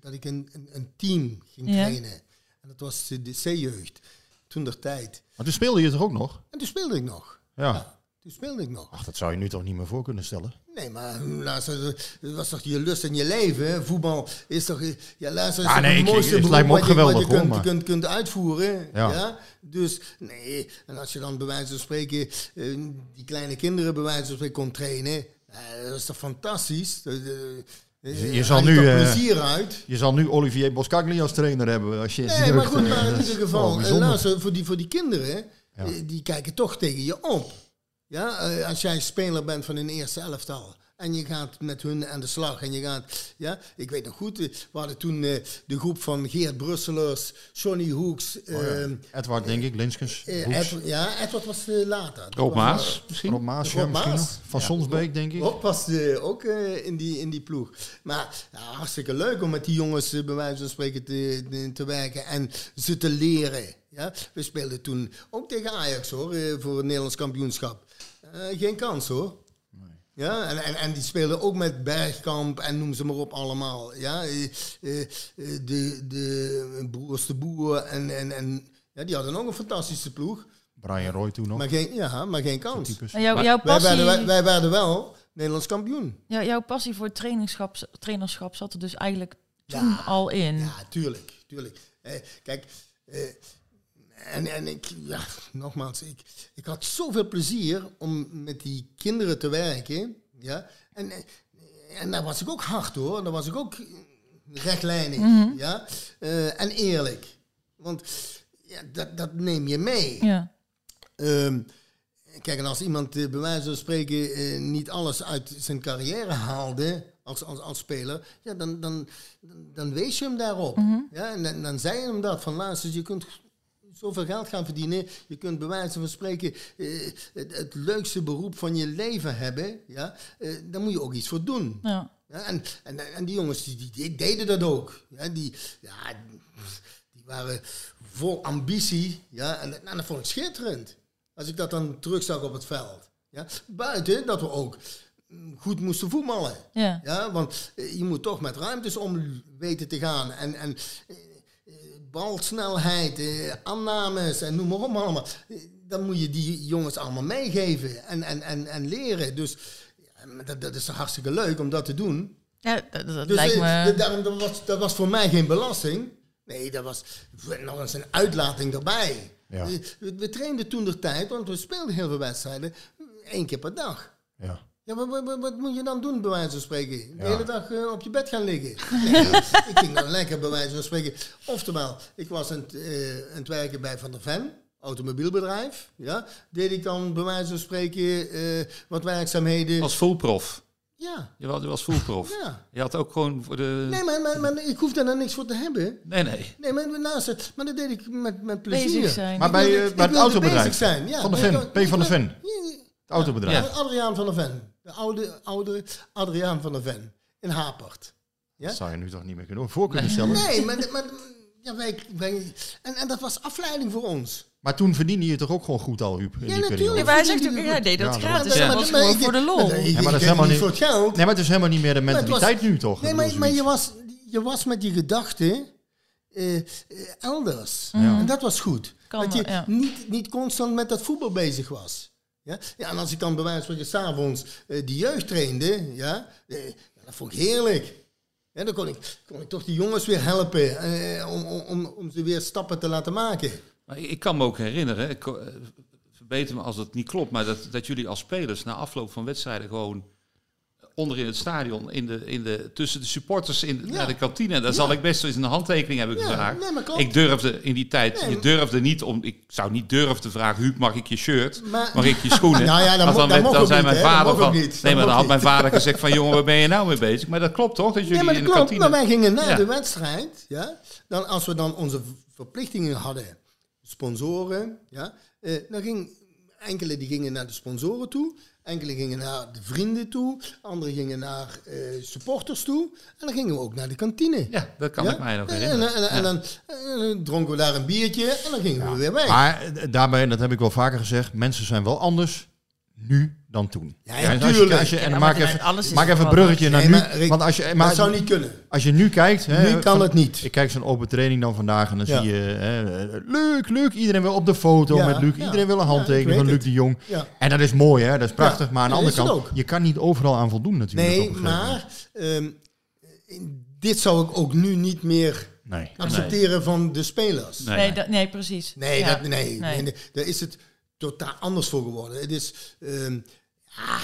dat ik een, een, een team ging Ja. trainen. En dat was eh, de C-jeugd, toen der tijd. Maar toen speelde je toch ook nog? En toen speelde ik nog. Ja. Toen speelde ik nog. Ach, dat zou je nu toch niet meer voor kunnen stellen? Nee, maar luister, dat was toch je lust in je leven? hè? Voetbal is toch, eh, ja, luister, is Ja, toch nee, het ik- mooiste het me ook wat je, wat je geweldig, hoor, kunt, kunt, kunt uitvoeren. Ja. Ja. Dus nee, en als je dan bij wijze van spreken eh, die kleine kinderen bij wijze van spreken kon trainen, eh, dat is toch fantastisch? Je, je zal nu, eh, plezier uit. je zal nu Olivier Boscagli als trainer hebben. Als je Nee, maar goed, maar in ieder geval, eh, luister, voor die, voor die kinderen, Ja. die kijken toch tegen je op. Ja, eh, als jij speler bent van een eerste elftal. En je gaat met hun aan de slag. En je gaat, ja, ik weet nog goed, eh, we hadden toen eh, de groep van Geert Brusselers, Johnny Hoeks. Oh ja. ehm, Edward, denk ik, Linskens. eh, ja, Edward was later. Rob was, Maas, misschien? Rob Maas, ja, Rob misschien Maas. nog. Van Sonsbeek, denk ik. Rob was ook eh, in, die, in die ploeg. Maar ja, hartstikke leuk om met die jongens bij wijze van spreken te, te werken en ze te leren. Ja, we speelden toen ook tegen Ajax hoor, voor het Nederlands kampioenschap. Eh, geen kans hoor. Ja, en, en, en die speelden ook met Bergkamp en noem ze maar op allemaal. Ja, eh, eh, eh, de, de broers de Boer en, en, en ja, die hadden ook een fantastische ploeg. Brian Roy toen nog. Maar geen, ja, maar geen kans. En jouw- jouw wij, passie- werden, wij, wij werden wel Nederlands kampioen. Ja, jouw passie voor het trainingschap, trainerschap zat er dus eigenlijk toen al in. Ja, tuurlijk, tuurlijk. Eh, kijk, eh, en, en ik, ja, nogmaals, ik, ik had zoveel plezier om met die kinderen te werken. Ja, en, en daar was ik ook hard hoor, daar was ik ook rechtlijnig. Mhm. Ja, Eh, en eerlijk. Want ja, dat, dat neem je mee. Ja. Ehm, kijk, en als iemand eh, bij wijze van spreken eh, niet alles uit zijn carrière haalde als, als, als speler, ja, dan, dan, dan, dan wees je hem daarop. Mhm. ja, en dan, dan zei je hem dat van luister, je kunt zoveel geld gaan verdienen, je kunt bij wijze van spreken eh, het, het leukste beroep van je leven hebben, ja, eh, daar moet je ook iets voor doen. Ja. Ja, en, en, en die jongens die, die, deden dat ook. Ja, die, ja, die waren vol ambitie. Ja, en, en dat vond ik schitterend. Als ik dat dan terugzag op het veld. Ja, buiten dat we ook mm, goed moesten voetballen. Ja. Ja, want eh, je moet toch met ruimtes om weten te gaan. En, en balsnelheid, eh, aannames en noem maar op allemaal. Dan moet je die jongens allemaal meegeven en, en, en, en leren. Dus dat, dat is hartstikke leuk om dat te doen. Ja, dat, dat Dus lijkt eh, me... daarom, dat, was, dat was voor mij geen belasting. Nee, dat was nog eens een uitlating erbij. Ja. Eh, We, we trainden toen de tijd, want we speelden heel veel wedstrijden, één keer per dag. Ja. Ja, wat, wat, wat- wat moet je dan doen, bij wijze van spreken? De Ja. hele dag eh, op je bed gaan liggen? Nee, ik ging dan lekker, bij wijze van spreken. Oftewel, ik was aan het, eh, aan het werken bij Van der Ven, automobielbedrijf. Ja, deed ik dan bij wijze van spreken eh, wat werkzaamheden. Als voelprof. Ja. Je was, je was voelprof. Ja. Je had ook gewoon voor de... Nee, maar, maar, maar ik hoef daar dan niks voor te hebben. Nee, nee. Nee, maar, naast het, maar dat deed ik met, met plezier. Bezig zijn. Maar Ik bij, ik bij het autobedrijf. bezig zijn, ja. Van de Maar Ven. P. van de Ven. Ja, Het autobedrijf. ja, Adriaan van der Ven. De oude, oude Adriaan van der Ven. In Hapert. Ja? Dat zou je nu toch niet meer kunnen voor kunnen stellen. Nee, maar, maar ja, wij, wij, en, en dat was afleiding voor ons. Maar toen verdiende je toch ook gewoon goed al, Huub? In Ja, die natuurlijk. Ja, maar hij zegt ook, hij deed dat Ja, gratis. Dat was gewoon voor de lol. Ja, maar dat is helemaal niet voor geld. Nee, maar het is helemaal niet meer de mentaliteit nu toch? Nee, maar, maar je, was, je was met je gedachten eh, eh, elders. Ja. En dat was goed. Kan dat je niet, niet constant met dat voetbal bezig was. Ja? Ja, en als ik dan bij wijze van je s'avonds eh die jeugd trainde, ja, eh, dat vond ik heerlijk. Ja, dan kon ik, kon ik toch die jongens weer helpen eh, om, om, om, ze weer stappen te laten maken. Ik kan me ook herinneren, verbeter me als het niet klopt, maar dat, dat jullie als spelers na afloop van wedstrijden gewoon onderin het stadion, in de, in de, tussen de supporters in, Ja. naar de kantine, daar Ja. zal ik best wel eens een handtekening hebben Ja, gevraagd. nee, ik durfde in die tijd, Nee, je durfde niet om, ik zou niet durven te vragen, Huub, mag ik je shirt? Maar- mag ik je schoenen? Nou ja, dan ook zei mijn vader van, nee, maar dan had mijn vader gezegd van, jongen, waar ben je nou mee bezig? Maar dat klopt toch, dat jullie Nee, maar in dat de klopt. kantine... Maar wij gingen na Ja. de wedstrijd, ja, dan als we dan onze verplichtingen hadden, sponsoren, ja, eh, dan ging enkele die gingen naar de sponsoren toe, enkele gingen naar de vrienden toe, anderen gingen naar eh, supporters toe, en dan gingen we ook naar de kantine. Ja, dat kan Ja? ik mij nog En, herinneren. en, en, en dan eh, dronken we daar een biertje en dan gingen we weer weg. Maar eh, daarbij, dat heb ik wel vaker gezegd, mensen zijn wel anders nu dan toen. Ja, als je, tuurlijk. als je, en dan maar maak even, alles is maak even een bruggetje naar Nee, nu. maar Rick, want als je, maar, dat zou niet kunnen. Als je nu kijkt... Hè, Nu kan van- het niet. Ik kijk zo'n open training dan vandaag en dan Ja. zie je... Hè, leuk, leuk. Iedereen wil op de foto Ja, met Luc. ja. Iedereen wil een handtekening van Luc het. de Jong. Ja. En dat is mooi, hè? Dat is prachtig. Ja, Maar aan de ja, andere kant, ook. je kan niet overal aan voldoen natuurlijk. op Nee, maar ehm, in- dit zou ik ook nu niet meer Nee. accepteren van de spelers. Nee, Nee, nee. dat, nee precies. Nee, Ja. dat, nee, Nee. nee. nee, daar is het totaal anders voor geworden. Het is, ehm, ja,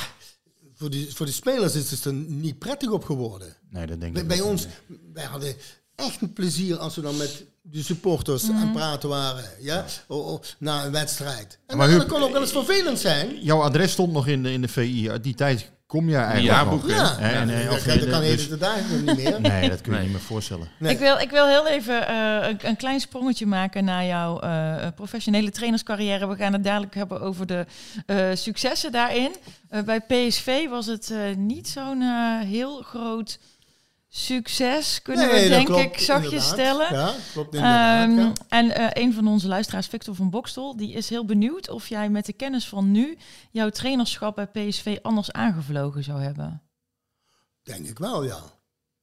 voor, de, voor de spelers is het er niet prettig op geworden. Nee, dat denk Bij, ik bij ons, niet. wij hadden echt een plezier als we dan met de supporters Mhm. aan het praten waren. Ja? O- o, na een wedstrijd. En Maar dat, kon ook wel eens vervelend zijn. Jouw adres stond nog in de, in de VI. Uit die tijd kom jij eigenlijk jaarboeken, nog. Ja, Hè, en, eh, dat, of dat, je- dat kan dus- de dagen niet meer. Nee, dat kun je Nee. niet meer voorstellen. Nee. Ik, wil, ik wil heel even eh, een, een klein sprongetje maken naar jouw eh, professionele trainerscarrière. We gaan het dadelijk hebben over de eh, successen daarin. Eh, bij PSV was het eh, niet zo'n eh, heel groot succes, kunnen Nee, we denk klopt, ik zachtjes inderdaad. stellen. Ja, klopt inderdaad, Ehm, ja. En eh, een van onze luisteraars, Victor van Bokstel, die is heel benieuwd of jij met de kennis van nu jouw trainerschap bij PSV anders aangevlogen zou hebben. Denk ik wel, ja.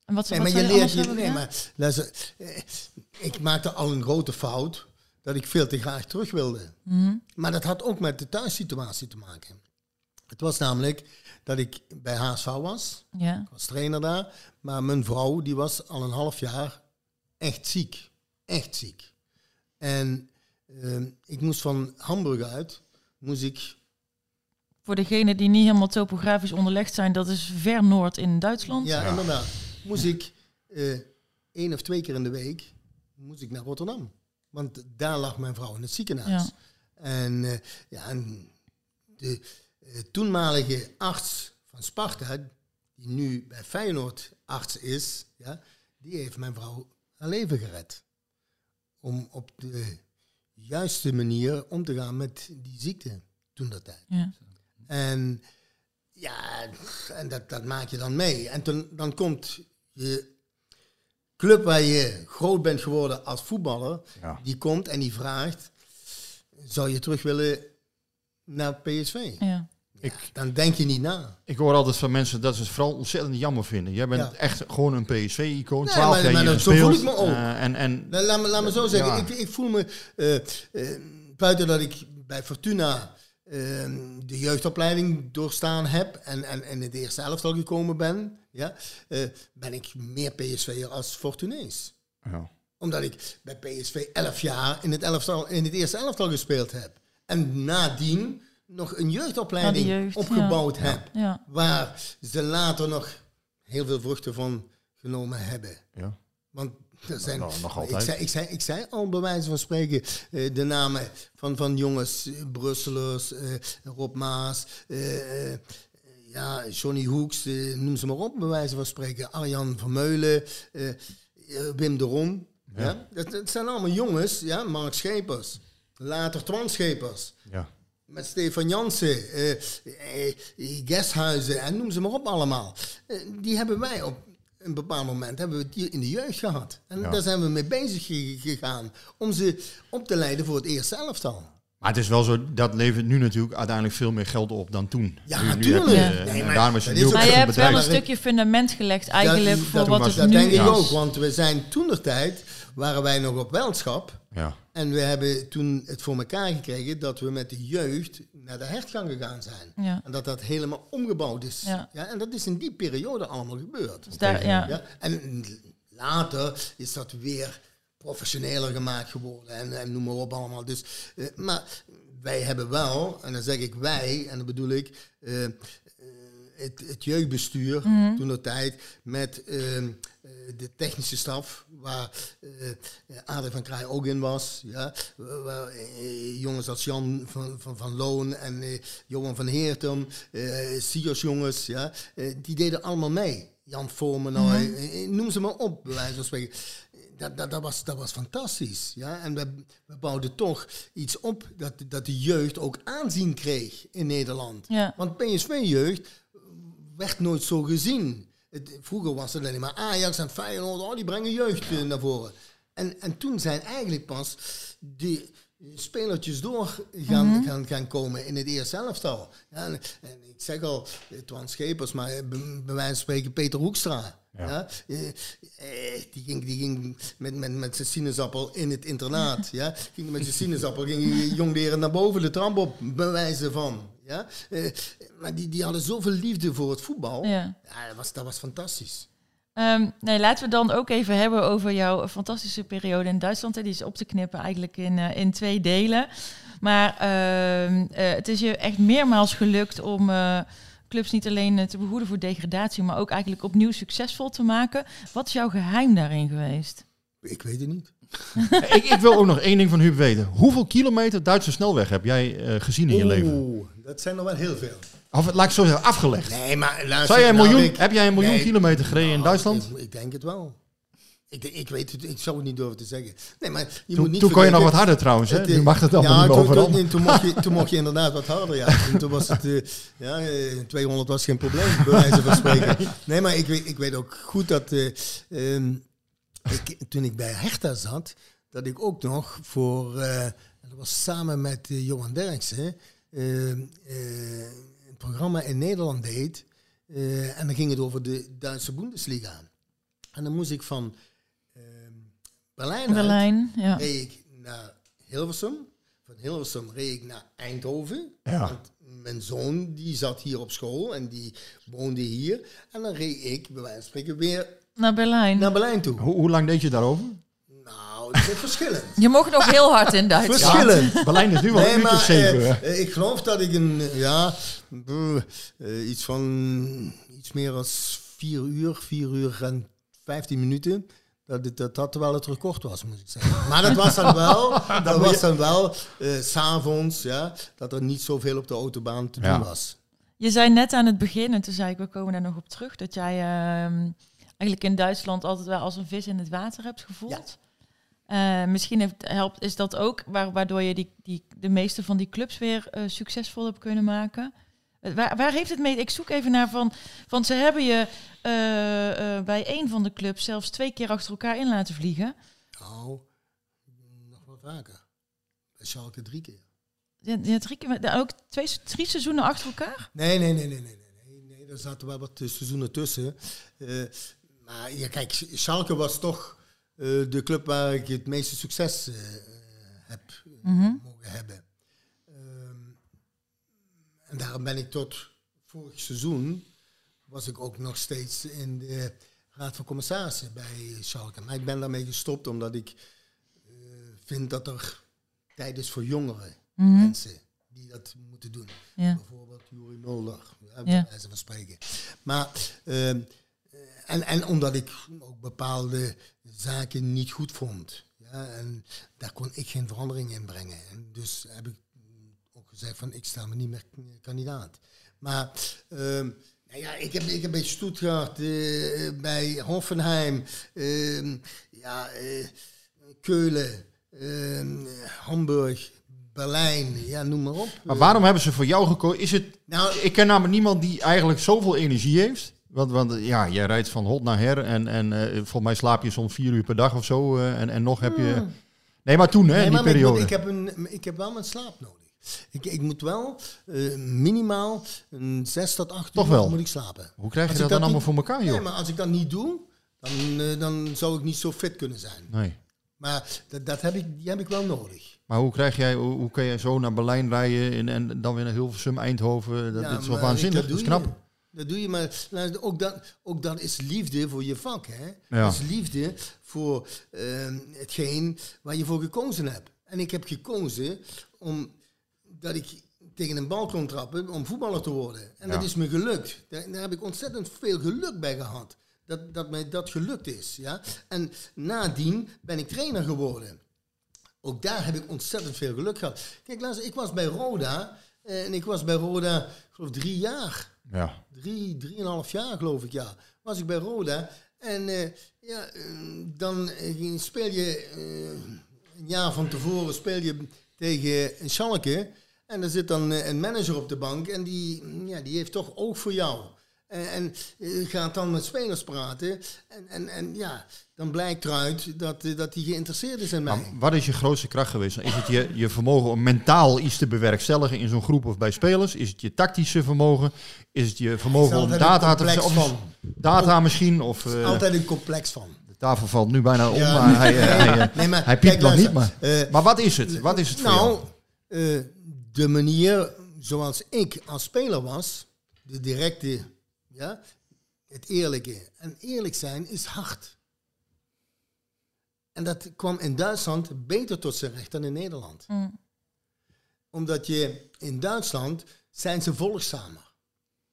En wat, Nee, wat maar je zou leert je. Nee, maar luister, eh, ik maakte al een grote fout dat ik veel te graag terug wilde. Mhm. Maar dat had ook met de thuissituatie te maken. Het was namelijk dat ik bij HSV was. Ja. Ik was trainer daar. Maar mijn vrouw die was al een half jaar echt ziek. Echt ziek. En ehm, ik moest van Hamburg uit. Moest ik Voor degenen die niet helemaal topografisch onderlegd zijn, dat is ver noord in Duitsland. Ja, inderdaad. Moest ik eh één of twee keer in de week moest ik naar Rotterdam. Want daar lag mijn vrouw in het ziekenhuis. Ja. En, eh, ja, en de eh, toenmalige arts van Sparta, die nu bij Feyenoord arts is, ja, die heeft mijn vrouw haar leven gered. Om op de juiste manier om te gaan met die ziekte toen dat tijd. Ja. En ja, en dat, dat maak je dan mee. En toen, dan komt je club waar je groot bent geworden als voetballer, Ja. die komt en die vraagt, zou je terug willen naar PSV? Ja. Ik, dan denk je niet na. Ik hoor altijd van mensen dat ze het vooral ontzettend jammer vinden. Jij bent Ja. echt gewoon een PSV-icoon. Nee, 12 maar- jaar maar hier dat- zo voel ik me ook. Eh, en, en, laat, me, laat me zo zeggen, Ja. ik, ik voel me, eh, eh, buiten dat ik bij Fortuna de jeugdopleiding doorstaan heb en, en, en in het eerste elftal gekomen ben, ja, ben ik meer PSV'er als Fortunees. Ja. Omdat ik bij PSV 11 jaar in het, elftal, in het eerste elftal gespeeld heb. En nadien nog een jeugdopleiding jeugd, opgebouwd ja. heb. Ja. Waar ze later nog heel veel vruchten van genomen hebben. Ja. Want er zijn, nog- nog ik, altijd. zei, ik, zei, ik zei al bij wijze van spreken eh, de namen van, van jongens, eh, Brusselers, eh, Rob Maas, ja, Johnny Hoeks, eh, noem ze maar op, bij wijze van spreken. Arjan Vermeulen, Wim de Rom. Ja. Ja. Dat, dat zijn allemaal jongens, ja, Mark Schepers, later Twan Schepers. Ja. Met Stefan Jansen, eh eh, Gesthuizen en noem ze maar op allemaal. Eh, die hebben wij op een bepaald moment hebben we die in de jeugd gehad. En Ja. daar zijn we mee bezig ge- gegaan om ze op te leiden voor het eerste elftal. Maar het is wel zo, dat levert nu natuurlijk uiteindelijk veel meer geld op dan toen. Ja, Nu- nu natuurlijk. heb je, Ja. Nee, en maar daarom is het dat nu is Maar je hebt wel een stukje fundament gelegd eigenlijk dat, voor dat, wat dat, het nu denk ik is. ook, want we zijn toen de tijd, waren wij nog op weldschap. Ja. En we hebben toen het voor elkaar gekregen dat we met de jeugd naar de hertgang gegaan zijn. Ja. En dat dat helemaal omgebouwd is. Ja. en dat is in die periode allemaal gebeurd. Dus daar- ja. En later is dat weer professioneler gemaakt geworden en, en noem maar op allemaal. Dus, eh, maar wij hebben wel, en dan zeg ik wij, en dan bedoel ik eh, eh, het, het jeugdbestuur Mhm. toen de tijd met de technische staf, waar eh Adrie van Kraai ook in was. Ja, waar, eh, jongens als Jan van, van, van Loon en eh, Johan van Heertem, eh Sios jongens, ja, eh, die deden allemaal mee. Jan Vormenoy, Mhm. eh, noem ze maar op, bij wijze van spreken. Dat, dat, dat, was, dat was fantastisch. Ja? En we, we bouwden toch iets op dat, dat de jeugd ook aanzien kreeg in Nederland. Ja. Want PSV-jeugd werd nooit zo gezien. Het, vroeger was het alleen maar Ajax en Feyenoord, oh, die brengen jeugd eh, naar voren. En, en toen zijn eigenlijk pas die spelertjes door gaan, Mhm. gaan, gaan komen in het eerste elftal. Ja, en, en ik zeg al, eh, Twan Schepers, maar eh, bij, wijze van spreken Peter Hoekstra. Ja. Ja. die, ging, die ging met, met, met zijn sinaasappel in het internaat. ja. Ging met zijn sinaasappel, ging jongleren naar boven de trap op, bij wijze van. Ja. Eh, maar die, die hadden zoveel liefde voor het voetbal. Ja. Ja, dat, was, dat was fantastisch. Nee, laten we dan ook even hebben over jouw fantastische periode in Duitsland. Hè. Die is op te knippen eigenlijk in, eh, in twee delen. Maar ehm, eh, het is je echt meermaals gelukt om clubs niet alleen te behoeden voor degradatie, maar ook eigenlijk opnieuw succesvol te maken. Wat is jouw geheim daarin geweest? Ik weet het niet. ik, ik wil ook nog één ding van Huub weten. Hoeveel kilometer Duitse snelweg heb jij eh, gezien in je leven? Oeh, dat zijn er wel heel veel. Of laat ik zo zeggen, afgelegd. Nee, maar luister, Zou jij een nou, miljoen, ik- heb jij een miljoen nee, kilometer gereden in nou, Duitsland? Ik, ik denk het wel. Ik, ik weet het, ik zou het niet durven te zeggen. Nee, maar je Toen- moet niet toen kon je nog wat harder trouwens, hè? Het, Nu eh, mag het allemaal ja, niet toen, overal. toen, toen, mocht je, toen mocht je inderdaad wat harder, ja. Toen, toen was het, eh, ja, eh, 200 was geen probleem, bij wijze van spreken. Nee, maar ik weet, ik weet ook goed dat eh, ehm, ik, toen ik bij Hertha zat, dat ik ook nog voor, eh, dat was samen met eh, Johan Derksen, eh, eh, een programma in Nederland deed. Eh, en dan ging het over de Duitse Bundesliga. En dan moest ik van ehm, Berlijn, uit, Berlijn, ja. reed ik naar Hilversum. Van Hilversum reed ik naar Eindhoven. Ja. Want mijn zoon die zat hier op school en die woonde hier. En dan reed ik, bij wijze van spreken, weer Naar Berlijn. naar Berlijn toe. Hoe, hoe lang deed je daarover? Nou, dat is verschillend. Je mocht nog heel hard in Duitsland. Verschillend. Berlijn is nu wel een uurtje of zeven. eh, ik geloof dat ik een, ja, brr, eh, iets van iets meer dan vier uur, vier uur en vijftien minuten. Dat, het- dat dat wel het record was, moet ik zeggen. Maar dat was dan wel, dat was dan wel, s s'avonds, ja, dat er niet zoveel op de autobaan te doen Ja. was. Je zei net aan het begin, en toen zei ik, we komen daar nog op terug, dat jij ehm, eigenlijk in Duitsland altijd wel als een vis in het water hebt gevoeld. Eh, misschien heeft, helpt, is dat ook waar, waardoor je die, die, de meeste van die clubs weer eh, succesvol hebt kunnen maken. Eh, Waar, waar heeft het mee? Ik zoek even naar van, van ze hebben je bij één van de clubs zelfs twee keer achter elkaar in laten vliegen. Nou, nog wat vaker. Bij Schalke drie keer. Ja, ja, drie keer, maar ook twee, drie seizoenen achter elkaar? Nee, nee, nee, nee, nee, nee, nee, nee. Er zaten wel wat seizoenen tussen. Eh, maar ja, kijk, Schalke was toch eh, de club waar ik het meeste succes eh, heb eh, Mhm. mogen hebben. Ehm, en daarom ben ik tot vorig seizoen was ik ook nog steeds in de raad van commissarissen bij Schalke. Maar ik ben daarmee gestopt omdat ik vind dat er tijd is voor jongere Mhm. mensen die dat moeten doen. Ja. Bijvoorbeeld Juri Mulder, ja, van spreken. Maar, ehm, eh, en, en omdat ik ook bepaalde zaken niet goed vond. Ja, en daar kon ik geen verandering in brengen. En dus heb ik ook gezegd van ik sta me niet meer kandidaat. Maar ehm, nou ja, ik, heb, ik heb bij Stuttgart, eh, bij Hoffenheim, ehm, ja, eh, Keulen, ehm, Hamburg, Berlijn, ja, noem maar op. Maar waarom hebben ze voor jou gekozen? Is het, Nou, ik ken namelijk niemand die eigenlijk zoveel energie heeft. Want, want ja, jij rijdt van hot naar her en, en eh, volgens mij slaap je soms vier uur per dag of zo. eh, en, en nog heb je... Hmm. Nee, maar toen, hè, Nee, in die maar ik, periode. moet- ik, heb een, ik heb wel mijn slaap nodig. Ik, ik moet wel eh, minimaal een zes tot acht Toch uur wel? moet ik slapen. Hoe krijg je dat ik dan allemaal voor elkaar, joh? Nee, maar als ik dat niet doe, dan, dan zou ik niet zo fit kunnen zijn. Nee. Maar dat, dat heb ik, die heb ik wel nodig. Maar hoe krijg jij, hoe, hoe kun je zo naar Berlijn rijden en, en dan weer naar Hilversum, Eindhoven? Dat, Ja, dat is wel waanzinnig, dat is knap. je. Dat doe je, maar ook, dat, ook dat is liefde voor je vak. Hè? Ja. Dat is liefde voor ehm, hetgeen waar je voor gekozen hebt. En ik heb gekozen omdat ik tegen een bal kon trappen om voetballer te worden. En Ja. dat is me gelukt. Daar, daar heb ik ontzettend veel geluk bij gehad. Dat, dat mij dat gelukt is. Ja? En nadien ben ik trainer geworden. Ook daar heb ik ontzettend veel geluk gehad. Kijk, luister, ik was bij Roda. eh, En ik was bij Roda, ik geloof drie jaar. Ja. Drie, drieënhalf jaar geloof ik, ja. Was ik bij Roda. En eh, ja, eh, dan speel je eh, een jaar van tevoren speel je tegen Schalke. En er zit dan een manager op de bank en die, ja, die heeft toch oog voor jou. En, en eh, gaat dan met spelers praten. En, en, en ja, dan blijkt eruit dat, eh, dat hij geïnteresseerd is in mij. Maar wat is je grootste kracht geweest? Is het je, je vermogen om mentaal iets te bewerkstelligen in zo'n groep of bij spelers? Is het je tactische vermogen? Is het je vermogen om data te van. Data misschien? Of, eh, Altijd een complex van. De tafel valt nu bijna om, Ja, maar hij, hij, nee, maar hij piept kijk, nog niet. Maar, maar wat is het? Wat is het voor nou, jou? eh, de manier zoals ik als speler was, de directe, ja, het eerlijke. En eerlijk zijn is hard. En dat kwam in Duitsland beter tot zijn recht dan in Nederland. Mm. Omdat je in Duitsland zijn ze volgzamer.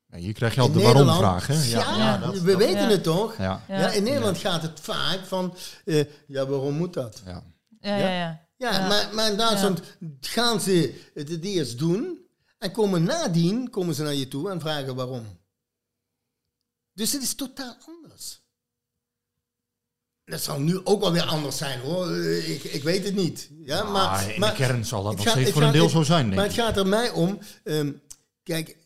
Ja, hier krijg je al In de Nederland- waarom-vraag. hè? Ja, dat- we dat- weten Ja. het toch? Ja. Ja. in Nederland gaat het vaak van, eh, ja, waarom moet dat? Ja. Ja, ja, ja. Ja, Ja. Maar, maar in Duitsland gaan ze het het eerst doen en komen nadien komen ze naar je toe en vragen waarom. Dus het is totaal anders. Dat zal nu ook wel weer anders zijn hoor. Eh, Ik, ik weet het niet. Ja, maar, Ah, in de maar kern zal dat nog gaat- steeds voor een deel het- zo zijn, denk Maar ik. het gaat er mij om. ehm, kijk,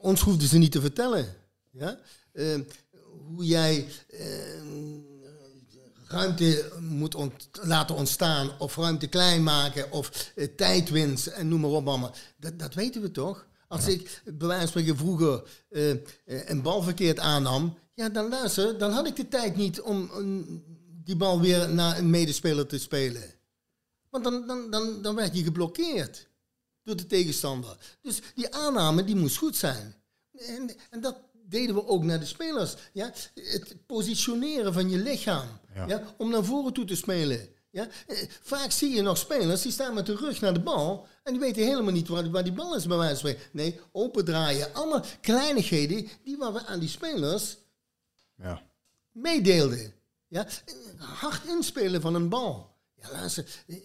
ons hoefden ze niet te vertellen. Ja? Ehm, hoe jij ehm, ruimte moet ont- laten ontstaan. Of ruimte klein maken. Of eh, tijdwinst. En noem maar op allemaal. Dat, dat weten we toch? Als ik bij wijze van vroeger eh, een bal verkeerd aannam. Ja, dan luister. Dan had ik de tijd niet om die bal weer naar een medespeler te spelen. Want dan, dan, dan, dan werd je geblokkeerd door de tegenstander. Dus die aanname die moest goed zijn. En, en dat deden we ook naar de spelers. Ja? Het positioneren van je lichaam. Ja. Ja. om naar voren toe te spelen. Ja? Eh, Vaak zie je nog spelers die staan met de rug naar de bal. En die weten helemaal niet waar, waar die bal is bij wijze van spreken. Nee, open draaien. Allemaal kleinigheden die waar we aan die spelers Ja. meedeelden. Ja? Hard inspelen van een bal. Ja, luister, eh,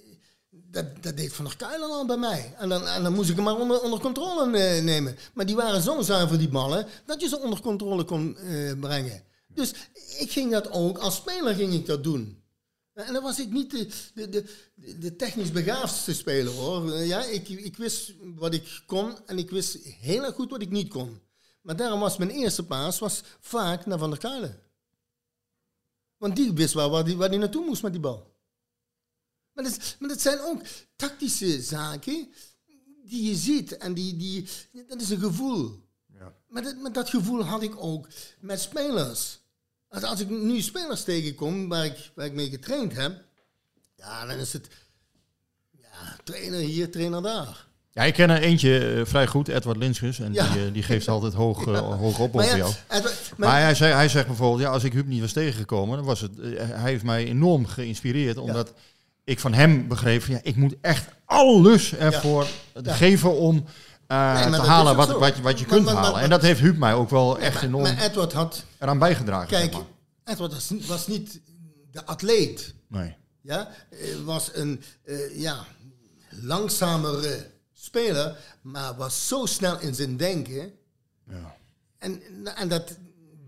dat, dat deed Van der Kuilen al bij mij. En dan, en dan moest ik hem maar onder, onder controle eh, nemen. Maar die waren zo zuiver, die ballen, dat je ze onder controle kon brengen. Dus ik ging dat ook, als speler ging ik dat doen. En dan was ik niet de, de, de, de technisch begaafdste speler hoor. Ja, ik, ik wist wat ik kon en ik wist heel erg goed wat ik niet kon. Maar daarom was mijn eerste paas was vaak naar Van der Kuilen. Want die wist wel waar die, waar die naartoe moest met die bal. Maar dat, maar dat zijn ook tactische zaken die je ziet. En die, die, dat is een gevoel. Ja. Maar, dat, maar dat gevoel had ik ook met spelers. Als, als ik nu spelers tegenkom waar ik, waar ik mee getraind heb, ja, dan is het ja, trainer hier, trainer daar. Ja, ik ken er eentje eh, vrij goed, Edward Linskus. En Ja. die, eh, die geeft altijd hoog, eh, hoog op Maar over ja, jou. Edward- maar maar- hij, zei, hij zegt bijvoorbeeld, ja, als ik Huub niet was tegengekomen, dan was het, hij heeft mij enorm geïnspireerd. Omdat ik van hem begreep, ja, ik moet echt alles ervoor geven om eh, maar te halen wat, wat, je- wat je Maar- kunt maar- maar- halen. en dat heeft Huub mij ook wel echt enorm maar Edward had, eraan bijgedragen. kijk, zeg. Edward was, niet- was niet de atleet. Nee. Ja, eh, was een eh, ja, langzamere speler, maar was zo snel in zijn denken. Ja. En, en dat,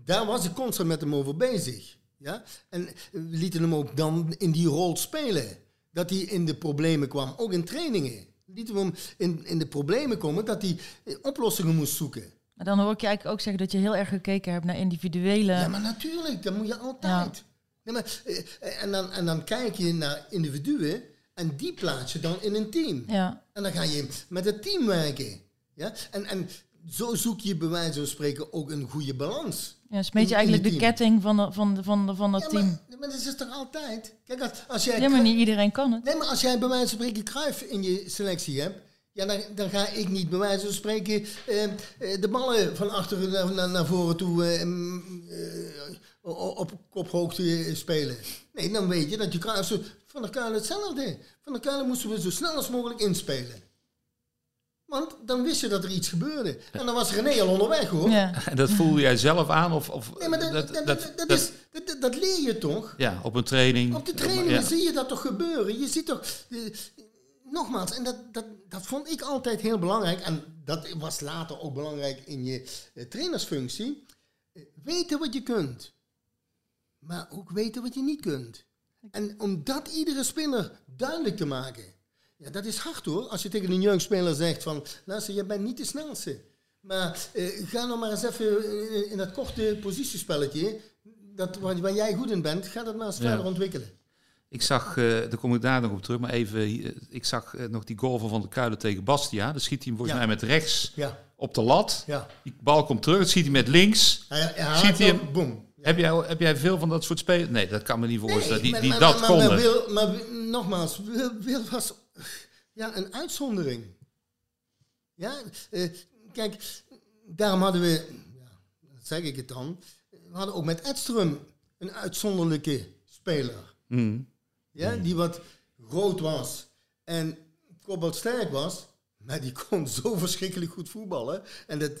daar was ik constant met hem over bezig. Ja? En we lieten hem ook dan in die rol spelen. Dat hij in de problemen kwam, ook in trainingen. Hem in, in de problemen komen dat hij eh, oplossingen moest zoeken. Maar dan hoor ik je eigenlijk ook zeggen dat je heel erg gekeken hebt naar individuele... Ja, maar natuurlijk, dat moet je altijd. Nee, maar, eh, en, dan, en dan kijk je naar individuen en die plaats je dan in een team. Ja. En dan ga je met het team werken. Ja? En, en zo zoek je bij wijze van spreken ook een goede balans. Ja, smeet je in- in eigenlijk de ketting van, de, van, de, van, de, van dat Ja, team. Maar, maar dat is toch altijd? Kijk, als, als jij... Ja, maar niet iedereen kan het. Nee, maar als jij bij wijze van spreken Kruif in je selectie hebt... Ja, dan, dan ga ik niet bij wijze van spreken eh, eh, de ballen van achteren naar, naar, naar voren toe eh, mm, eh, op kophoogte spelen. Nee, dan weet je dat je Kruif... Zo, van der Kuilen hetzelfde. Van der Kuilen moesten we zo snel als mogelijk inspelen. Want dan wist je dat er iets gebeurde. En dan was René al onderweg, hoor. En dat voel jij zelf aan? Of, of Nee, maar dat, dat, dat, dat, is, dat, leer je toch? Ja, op een training. Op de training Ja. zie je dat toch gebeuren. Je ziet toch... eh, nogmaals, en dat, dat, dat vond ik altijd heel belangrijk. En dat was later ook belangrijk in je eh, trainersfunctie. Eh, weten wat je kunt. Maar ook weten wat je niet kunt. En om dat iedere speler duidelijk te maken. Ja, dat is hard hoor. Als je tegen een jeugdspeler zegt van... Luister, je bent niet de snelste. Maar eh, ga nou maar eens even in, in dat korte positiespelletje... Dat, waar, waar jij goed in bent, ga dat maar eens Ja. verder ontwikkelen. Ik zag, eh daar kom ik daar nog op terug, maar even, ik zag eh, nog die goal van Van der Kuilen tegen Bastia. Dan schiet hij hem volgens Ja. mij met rechts Ja. op de lat. Ja. Die bal komt terug, dan schiet hij met links. Hij- hij haalt schiet hij hem, boem. Heb, jij, heb jij veel van dat soort spelers? Nee, dat kan me niet voorstellen. die maar, die maar, dat maar, maar, konden. Wil, maar Wil- nogmaals, Wil, Wil was ja, een uitzondering. Ja, eh, kijk, daarom hadden we, ja, dat zeg ik het dan, we hadden ook met Edström een uitzonderlijke speler. Mhm. Ja, die wat groot was en sterk was, maar die kon zo verschrikkelijk goed voetballen. En dat,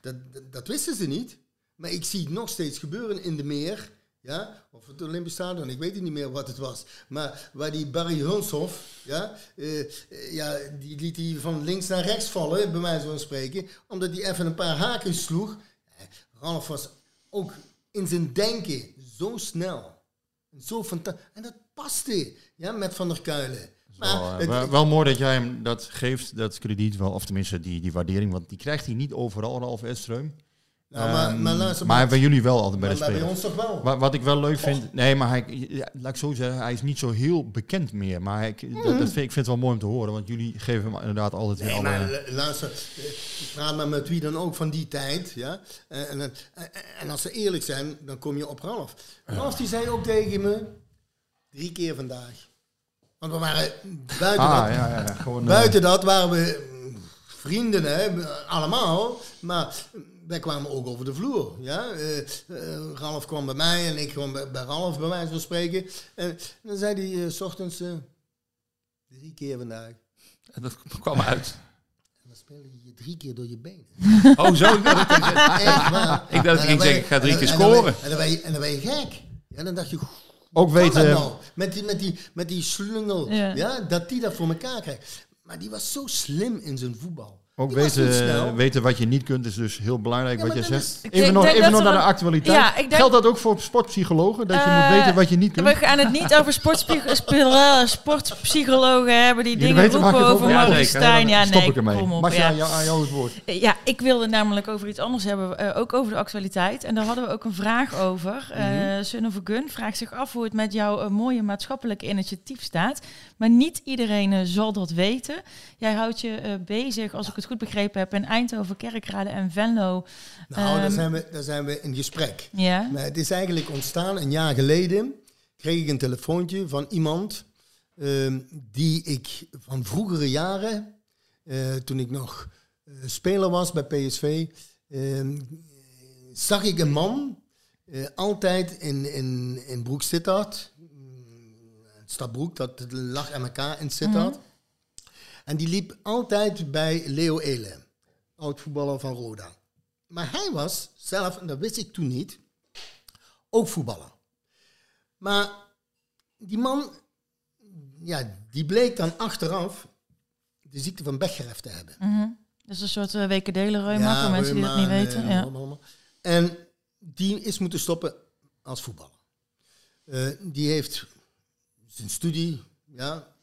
dat, dat, dat wisten ze niet. Maar ik zie het nog steeds gebeuren in de meer. Ja, of het Olympisch Stadion, ik weet het niet meer wat het was. Maar waar die Barry Hulshoff, ja, eh, eh, ja, die liet hij van links naar rechts vallen, bij wijze van spreken. Omdat hij even een paar haken sloeg. Eh, Ralf was ook in zijn denken zo snel. Zo fanta- en dat paste ja, met Van der Kuilen. Wel, Maar het- wel, wel mooi dat jij hem dat geeft, dat krediet wel, of tenminste die, die waardering, want die krijgt hij niet overal, Ralf Edström. Nou, maar- Ehm, maar luister, maar maar- bij jullie wel altijd bij de maar bij spelers. ons toch wel? Wat, wat ik wel leuk vind, nee, maar hij, ja, laat ik zo zeggen, hij is niet zo heel bekend meer. Maar hij, dat, dat vind, ik vind het wel mooi om te horen, want jullie geven hem inderdaad altijd Nee, alle... maar luister, eh, praat maar met wie dan ook van die tijd. Ja? En, en, en, en als ze eerlijk zijn, dan kom je op Ralf. Ralf die zei ook tegen me, drie keer vandaag. Want we waren buiten, Ah, dat, ja, ja, gewoon, buiten dat waren we mm, vrienden, hè? allemaal. Maar wij kwamen ook over de vloer. Ja? Eh, eh, Ralf kwam bij mij en ik kwam bij, bij Ralf, bij wijze van spreken. En dan zei hij eh, s ochtends, eh, drie keer vandaag. En dat kwam uit. Dan speel je je drie keer door je benen. Oh, zo? Ik dacht dat ik ging zeggen- Echt waar. Ik dacht En ging zeggen, ik ga drie keer en scoren. En dan ben je, en dan ben je gek. Ja, dan dacht je, Ook weten- nou? Met die, met, die, met die slungel, Ja. ja. dat die dat voor elkaar krijgt. Maar die was zo slim in zijn voetbal. Ook weten, weten wat je niet kunt is dus heel belangrijk Ja, wat dat zegt. is- Even nog, even nog naar de actualiteit. Ja, ik denk- Geldt dat ook voor sportpsychologen? Dat je Eh, moet weten wat je niet kunt? We gaan het niet over eh, sportpsychologen hebben die Jullie dingen roepen over Ja, stop nee, ik ermee. kom op. Marcia, ja. aan jou- aan jou het woord. Ja, ik wilde namelijk over iets anders hebben, eh, ook over de actualiteit. En daar hadden we ook een vraag over. Eh Mhm. Sun of a Gun vraagt zich af hoe het met jouw eh, mooie maatschappelijke initiatief staat. Maar niet iedereen eh, zal dat weten. Jij houdt je eh, bezig, als ik het goed begrepen heb, in Eindhoven, Kerkrade en Venlo. Nou, daar Ehm, zijn, we, daar zijn we in gesprek. Ja. Maar het is eigenlijk ontstaan een jaar geleden. Kreeg ik een telefoontje van iemand ehm, die ik van vroegere jaren, eh, toen ik nog eh, speler was bij PSV, ehm, zag ik een man eh, altijd in, in, in Broek Sittard. Stadbroek, dat lag MK in Sittard. En die liep altijd bij Leo Ele, oud-voetballer van Roda. Maar hij was zelf, en dat wist ik toen niet, ook voetballer. Maar die man, ja, die bleek dan achteraf de ziekte van Bechterew te hebben. Mhm. Dat is een soort uh, wekendelenreuma voor mensen die dat niet weten. eh, ja. allemaal. En die is moeten stoppen als voetballer. Eh, die heeft zijn studie ja,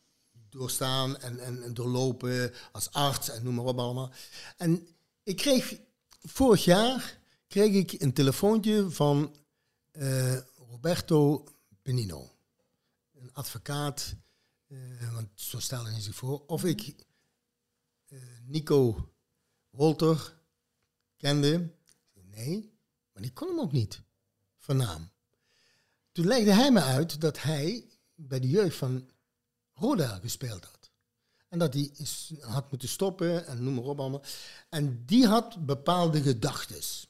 doorstaan en, en, en doorlopen als arts en noem maar op allemaal. En ik kreeg vorig jaar kreeg ik een telefoontje van eh, Roberto Penino, een advocaat, eh, want zo stelde hij zich voor, of ik eh, Nico Wolter kende. Nee, maar die kon hem ook niet van naam. Toen legde hij me uit dat hij bij de jeugd van Roda gespeeld had. En dat hij had moeten stoppen en noem maar op allemaal. En die had bepaalde gedachtes.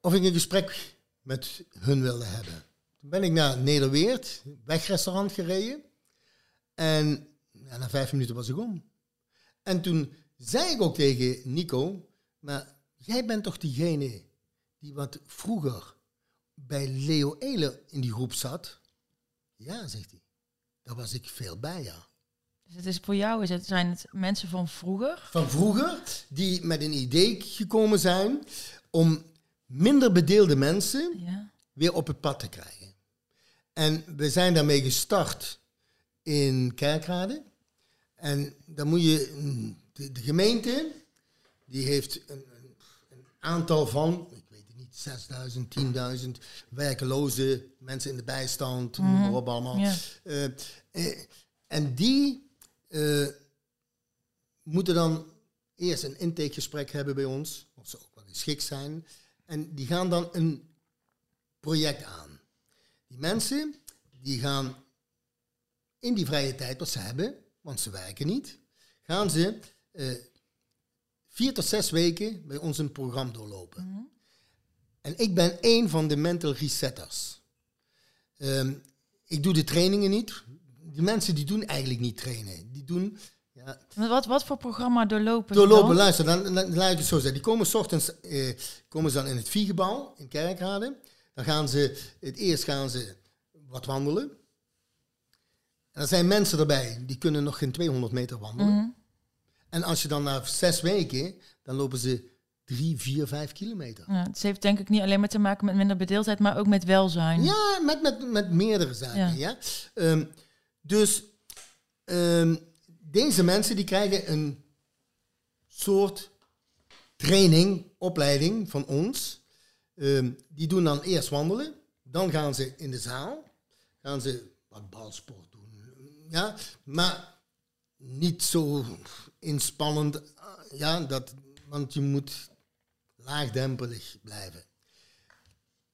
Of ik een gesprek met hun wilde hebben. Toen ben ik naar Nederweert, wegrestaurant gereden. En ja, na vijf minuten was ik om. En toen zei ik ook tegen Nico, maar jij bent toch diegene die wat vroeger bij Leo Ele in die groep zat? Ja, zegt hij. Daar was ik veel bij, ja. Dus het is voor jou is het, zijn het mensen van vroeger? Van vroeger, die met een idee gekomen zijn om minder bedeelde mensen Ja. weer op het pad te krijgen. En we zijn daarmee gestart in Kerkrade. En dan moet je, mm, de, de gemeente, die heeft een, een aantal van, 6000, 10.000 werkeloze mensen in de bijstand, maar op allemaal. Eh, eh, en die eh, moeten dan eerst een intakegesprek hebben bij ons, of ze ook wel geschikt zijn. En die gaan dan een project aan. Die mensen die gaan in die vrije tijd wat ze hebben, want ze werken niet, gaan ze vier tot zes weken bij ons een programma doorlopen. En ik ben één van de mental resetters. Ehm, ik doe de trainingen niet. Die mensen die doen eigenlijk niet trainen. Die doen ja, Wat, wat voor programma doorlopen Doorlopen, dan? luister, dan, dan, dan laat ik het zo zeggen. Die komen s ochtends eh, komen ze dan in het Viegebouw in Kerkrade. Dan gaan ze, het eerst gaan ze wat wandelen. En er zijn mensen erbij, die kunnen nog geen 200 meter wandelen. Mhm. En als je dan na zes weken, dan lopen ze drie, vier, vijf kilometer. Ja, het heeft denk ik niet alleen maar te maken met minder bedeeldheid, maar ook met welzijn. Ja, met, met, met meerdere zaken. Ja. Ja. Ehm, dus ehm, deze mensen die krijgen een soort training, opleiding van ons. Ehm, die doen dan eerst wandelen. Dan gaan ze in de zaal. Gaan ze wat balsport doen. Ja, maar niet zo inspannend. Ja, dat, want je moet laagdempelig blijven.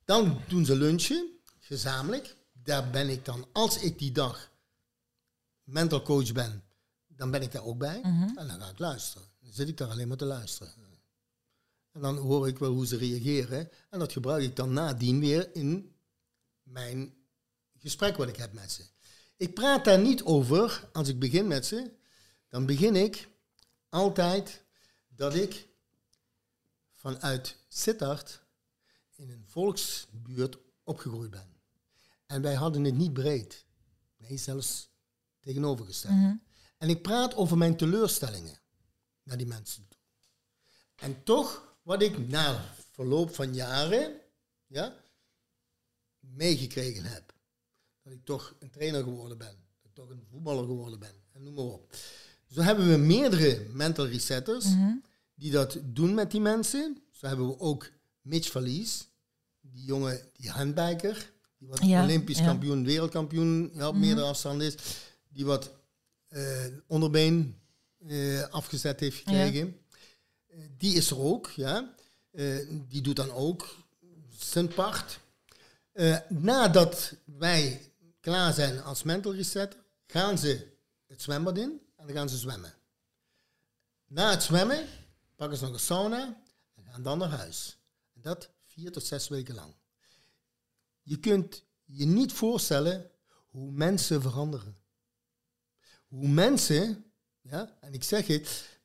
Dan doen ze lunchen, gezamenlijk. Daar ben ik dan, als ik die dag mental coach ben, dan ben ik daar ook bij. Mhm. En dan ga ik luisteren. Dan zit ik daar alleen maar te luisteren. En dan hoor ik wel hoe ze reageren. En dat gebruik ik dan nadien weer in mijn gesprek wat ik heb met ze. Ik praat daar niet over als ik begin met ze. Dan begin ik altijd dat ik vanuit Sittard in een volksbuurt opgegroeid ben. En wij hadden het niet breed. Nee, zelfs tegenovergesteld. Mhm. En ik praat over mijn teleurstellingen naar die mensen toe. En toch, wat ik na verloop van jaren ja, meegekregen heb. Dat ik toch een trainer geworden ben. Dat ik toch een voetballer geworden ben. En noem maar op. Zo hebben we meerdere mental resetters Mhm. Die dat doen met die mensen. Zo hebben we ook Mitch Verlies. Die jongen, die handbiker. Die wat Ja, olympisch ja. kampioen, wereldkampioen ja, op Mhm. meerdere afstanden is. Die wat eh, onderbeen eh, afgezet heeft gekregen. Eh, die is er ook, ja. Die doet dan ook zijn part. Nadat wij klaar zijn als mental reset, gaan ze het zwembad in en dan gaan ze zwemmen. Na het zwemmen pakken ze nog een sauna en gaan dan naar huis. En dat vier tot zes weken lang. Je kunt je niet voorstellen hoe mensen veranderen. Hoe mensen, ja, en ik zeg het,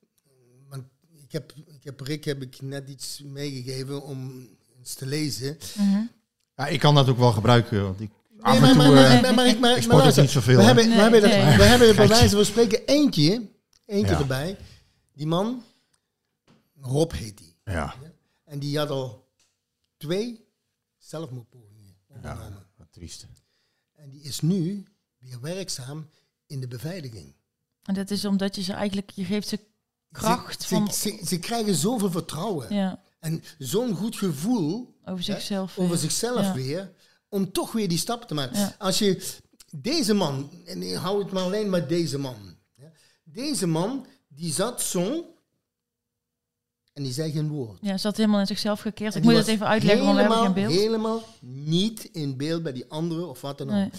want ik heb, ik heb Rick heb ik net iets meegegeven om eens te lezen. Mhm. Ja, ik kan dat ook wel gebruiken. Want ik, af Nee, en maar, toe, maar, maar, maar, ik- maar, ik maar sport ook luister, niet zoveel. We hebben, we hebben, dat, we hebben er bij wijze van spreken eentje, eentje Ja. erbij. Die man, Rob heet die. Ja, En die had al twee zelfmoordpogingen ondernomen. ja, wat triest. En die is nu weer werkzaam in de beveiliging. En dat is omdat je ze eigenlijk, je geeft ze kracht Ze, van, ze, ze, ze krijgen zoveel vertrouwen. ja, En zo'n goed gevoel over hè, zichzelf. over weer. zichzelf Ja. weer. Om toch weer die stap te maken. Ja. Als je deze man, en ik hou het maar alleen maar deze man. hè. Deze man, die zat zo. En die zei geen woord. Ja, zat helemaal in zichzelf gekeerd. En Ik moet het even uitleggen, want we hebben geen beeld. Helemaal niet in beeld bij die anderen of wat dan ook. Nee.